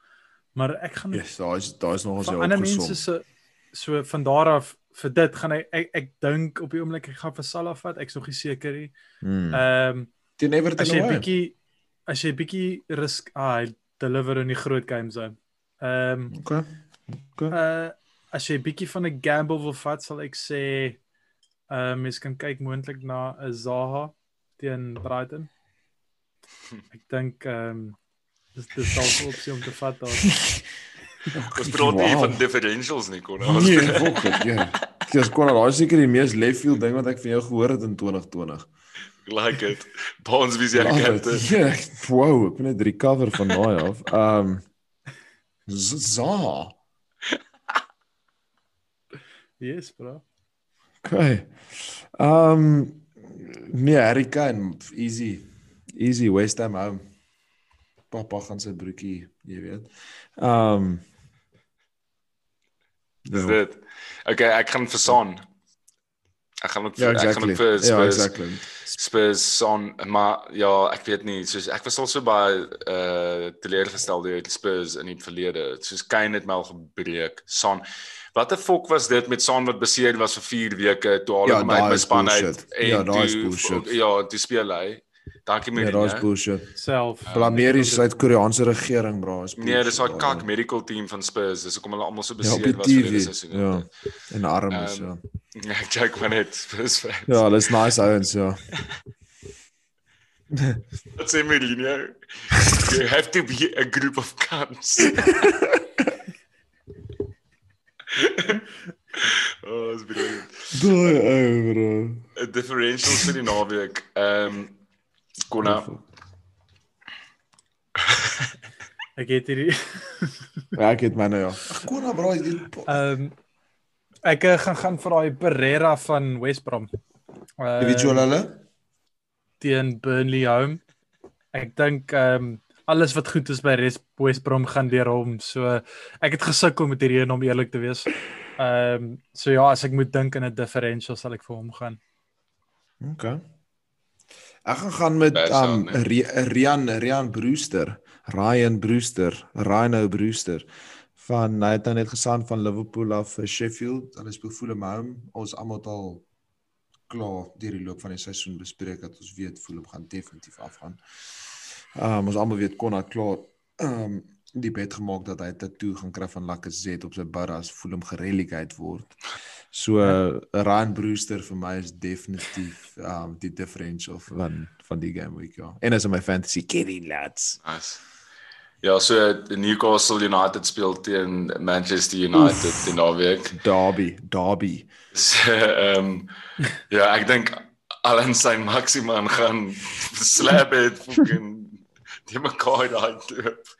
Maar ek gaan Yes, daar is daar is nog ons jou ander mense opgesom. so so van daar af vir dit gaan ek ek, ek dink op die oomblik ek gaan vir Salah vat. Ek's nog nie seker nie. Hmm. Ehm um, Teen Everton as jy bietjie as jy bietjie risk ah, hy deliver in die groot games dan. Ehm um, Okay. Okay. uh as jy bietjie van 'n gamble wil vat, sal ek sê uh mens kan kyk moontlik na 'n Zaha teen Brighton. Ek dink ehm um, dis dis dalk 'n opsie om te vat daar. Ons praat nie Wow. van differentials nie kon. Nee, fok dit, ja. Dis kon al seker die mees left field ding wat ek van jou gehoor het in 2020. like it. Bonds wie het. it. Ja, wow, ek moet net recover van daai af. Ehm um, Za. Yes, bro. Okay. Ehm um, nee, Harry Kane, easy. Easy West Ham home. Papa gaan sy broekie, jy weet. Ehm um, Dis dit. Okay, ek gaan vir Son. Ek gaan ook Ja, vir ek gaan exactly. ook vir Ja, Spurs. exactly. Spurs Son, maar ja, ek weet nie, soos ek was al so baie uh teleurgestel deur die Spurs in die verlede. Soos Kane het my al gebreek. Son Wat 'n fok was dit met Son wat beseer was vir 4 weke toe al Ja, hom uit daai my span uit. Ja, daai is bullshit. Ja, toe speel hy. Dankie Ja, Mourinho. daai's bullshit. Self. Blameer die Suid-Koreaanse regering, bro. is Nee, dis daai bullshit, kak ja. medical team van Spurs. Dis hoekom hulle almal so Ja, beseer die was vir die TV. seisoen. Ja. En arm is, Ehm, ja. Ja, ek check maar net Spurs fans. Ja, hulle is nice ouens, ja. Wat sê Mourinho? You have to be a group of cunts. oh, is brilliant. Daai ou, bro. Differentials vir die naweek. Ehm um, Konna Ek het hierdie Ja, ek het myne ja. Kom nou, bro. jy- ehm um, ek eh, gaan gaan vir daai Pereira van West Brom. Uh, Wie jy hulle? teen Burnley home. Ek dink ehm um, alles wat goed is by Res- West Brom gaan deur hom. So ek het gesukkel met hierdie een om eerlik te wees. Ehm um, so ja, as ek moet dink in 'n differential sal ek vir hom gaan. Okay. Ek gaan gaan met um wel, nee. Ri- Rian Rian Brewster, Ryan Brewster, Rhino Brewster van hy het nou net gesaan van Liverpool af vir Sheffield. Hulle speel Fulham home. Ons almal al klaar deur die loop van die seisoen bespreek dat ons weet Fulham gaan definitief afgaan. Um ons almal weet Konna klaar um die bet gemaak dat hy 'n tatoe gaan kry van Lacazette op sy bar as Fulham gerelegate word. So uh, Ryan Brewster vir my is definitief um die differential van van die game week ja. En as in my fantasy Kevin lads. Nice. Ja, so Newcastle United speel teen Manchester United die naweek. Derby, Derby. So, Ehm um, ja, ek dink Allan sy Maximan gaan slap het fucking die mekaar daai doop.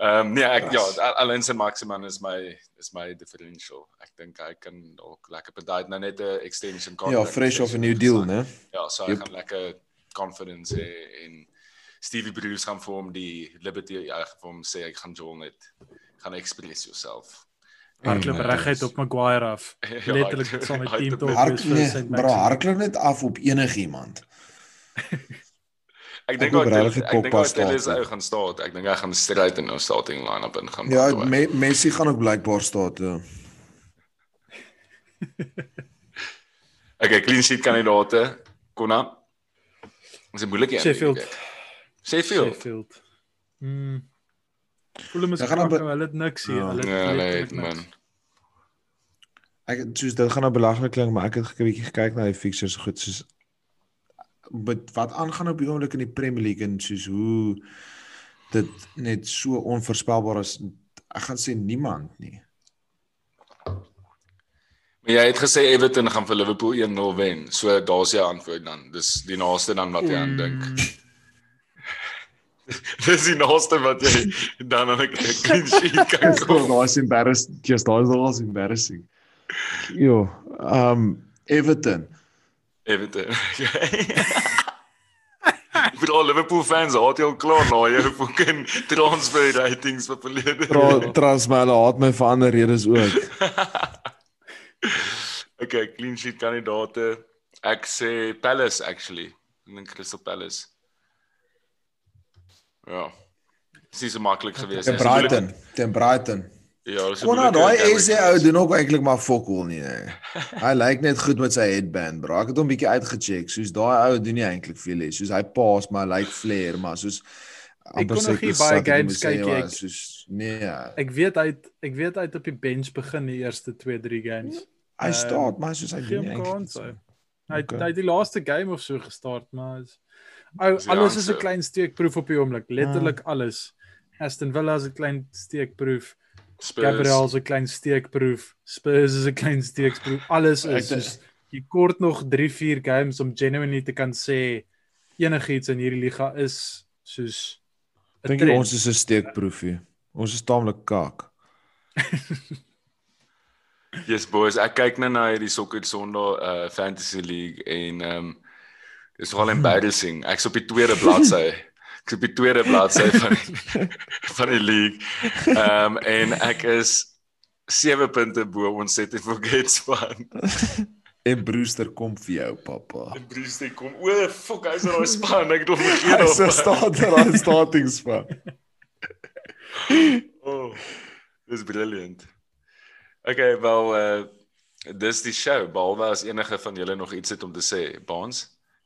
Ehm um, nee, ek ja, Allan sy Maximan is my is my differential. Ek dink hy kan dalk lekker bedaai nou net 'n extension Ja, contract fresh off a new deal, né? Ja, so hy Yep. gaan lekker confidence hê en Stevie Bruce gaan vir hom die liberty ja, vir hom sê ek gaan Joel net gaan express yourself. Hardloop Mm, reguit op Maguire af. Ja, Letterlik saam met team top vir nee, bro, hardloop net af op enigiemand. Ek dink hy ek dink hy staat. ou gaan staan. Ek dink hy gaan straight in nou starting line-up in gaan. Ja. Me Messi gaan ook blykbaar staan, ja. Okay, clean sheet kandidaate. Konna. Dis 'n moeilike een. Sheffield. Sheffield. Sheffield. Mm. Fulham is gaan hulle het niks hier. Ja. Hulle het Ja, nee, letterlik man. Ek het soos dit gaan nou belaglik klink, maar ek het 'n bietjie gekyk na die fixtures goed soos wat aangaan op die oomblik in die Premier League en soos hoe dit net so onvoorspelbaar is. Ek gaan sê niemand nie. Maar jy het gesê Everton gaan vir Liverpool 1-0 wen. So daar's jou antwoord dan. Dis die naaste dan wat jy aan dink. Mm, Dis die naaste wat jy dan aan 'n clean sheet kan kom. Daai's embarrassing. Just daai's nogals embarrassing. Jo, um Everton. Everton. Ek bedoel Liverpool fans haat jou klaar na jou fucking transfer ratings vir verlede. Tra trans my hulle haat my vir ander redes ook. Okay, clean sheet kandidate. Ek sê Palace actually. Ek dink Crystal Palace. Ja. Dis nie so maklik gewees Teen nie. Moeilik- Brighton, teen Brighton. Ja, dis 'n Kon moeilike daai SA ou doen ook eintlik maar fokol nie. hè. Hy lyk net goed met sy headband, bro. Ek het hom bietjie uitgecheck. Soos daai ou doen nie eintlik veel nie. Soos hy pass maar hy lyk flair, maar soos amper kon nog nie ek baie ek games kyk nie, ek- Soos nee. ja. Ek weet hy het, ek weet hy het op die bench begin die eerste 2-3 games. Hy ehm, staan maar soos hy doen nie eintlik. iets Hy Okay. hy het die laaste game of so gestart, maar is ou alles is 'n klein steekproef op die oomblik, Ah. letterlik alles. Aston Villa is 'n klein steekproef. Spurs. Gabriel is 'n klein steekproef. Spurs is 'n klein steekproef. Alles is soos jy kort nog 3-4 games om genuinely te kan sê enigiets in hierdie liga is soos Dink jy ons is 'n steekproefie? Ons is taamlik kak. Yes boys, ek kyk nou na hierdie Sokker Sondag uh Fantasy League en ehm um, dis nogal embarrassing. Ek's op die tweede bladsy. Ek's op die tweede bladsy van die, van die league. Ehm um, en ek is 7 punte bo ons set en forget span. En Brewster kom vir jou, pappa. En sê kom, o fuck, hy's in daai span. Ek het hom vergeet. Of- se staan daar aan starting span. Oh, dis brilliant. Okay, wel uh dis die show. Behalwe as enige van julle nog iets het om te sê, Baans.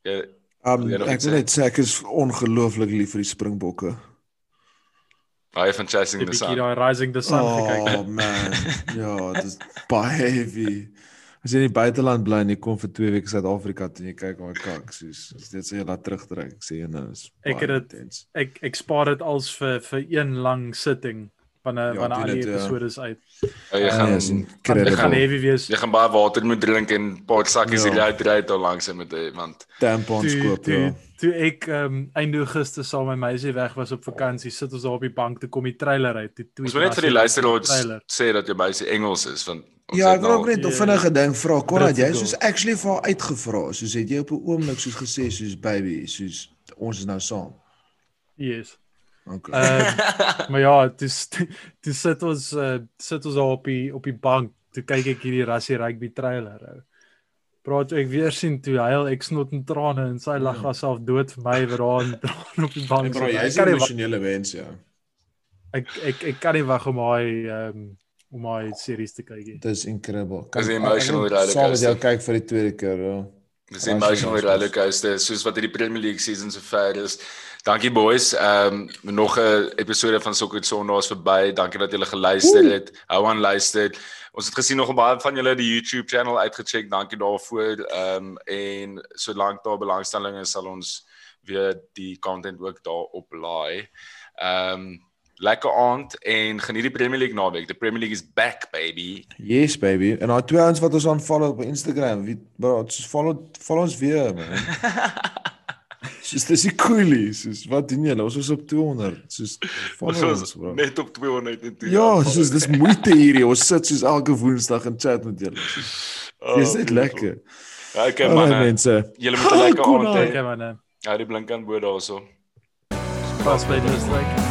Jy Um, ek wil sê? net sê ek is ongelooflik lief vir die Springbokke. baie van Chasing Ek the het bietjie Sun. daai Rising the Sun gekyk. Oh man. Ja, dit is baie heavy. As jy in die buiteland bly en jy kom vir 2 weke Suid-Afrika toe en jy kyk hoe kak, soos as dit sê jy laat terugtrek, sê jy nou is. Ek baie het dit-. Ek ek spaar dit als vir vir een lang sitting wanneer Ja, wanneer al die ja. episode is uit. Oh, jy Ja, gaan is Gaan incredible. dit gaan heavy wees. jy gaan baie water moet drink en paar sakkies Ja. hierdie uitry tot langs met hy want tampons Toe koop toe ja. toe ek um, einde Augustus saam met my meisie weg was op vakansie, sit ons daar op die bank toe kom die trailer uit. Toe tweet ons moet net vir die luisteraars sê dat jy baie Engels is want ons Ja, het ek wil ook net 'n Ja, vinnige ding vra. Konrad, jy het soos actually vir haar uitgevra. Soos het jy op 'n oomblik soos gesê soos baby, soos ons is nou saam. Yes. Okay. Ehm maar ja, dis dis sit ons uh, sit ons daar op die op die bank. Toe kyk ek hierdie Rassie rugby trailer. Ou. Praat ek weer sien toe huil ek snot en trane en sy lag Ja. haarself dood vir my vir haar en trane op die bank. bro, sit. jy kan nie wag- emosionele mens ja. ek ek ek kan nie wag om hy ehm um, om hy series te kyk nie. Dis incredible. Dis 'n emotional moet rollercoaster. Saam met jou kyk vir die tweede keer, ja. Dis 'n emotional rollercoaster soos wat hierdie Premier League season so ver is. Dankie boys. Ehm um, nog 'n episode van Soccer Sondag is verby. Dankie dat julle geluister het. Hou aan luister. Ons het gesien nog baie van julle die YouTube channel uitgecheck. Dankie daarvoor. Ehm um, en solank daar belangstelling is, sal ons weer die content ook daarop laai. Ehm um, lekker aand en geniet die Premier League naweek. The Premier League is back baby. Yes baby. En daai twee ouens wat ons aanfollow op Instagram, wie bro, follow follow ons weer man. Soos dis die coolies, soos wat doen julle? Ons is op 200. Soos Ons ons bro. net op 200 en toe. Ja, soos dis moeite hierdie. Ons sit soos elke Woensdag en chat met julle. Oh, Dis net lekker. Okay Alright man. mense. Julle moet 'n lekker aand hê. Okay man. Ja, die blink aan bo daarso. Pas by dis like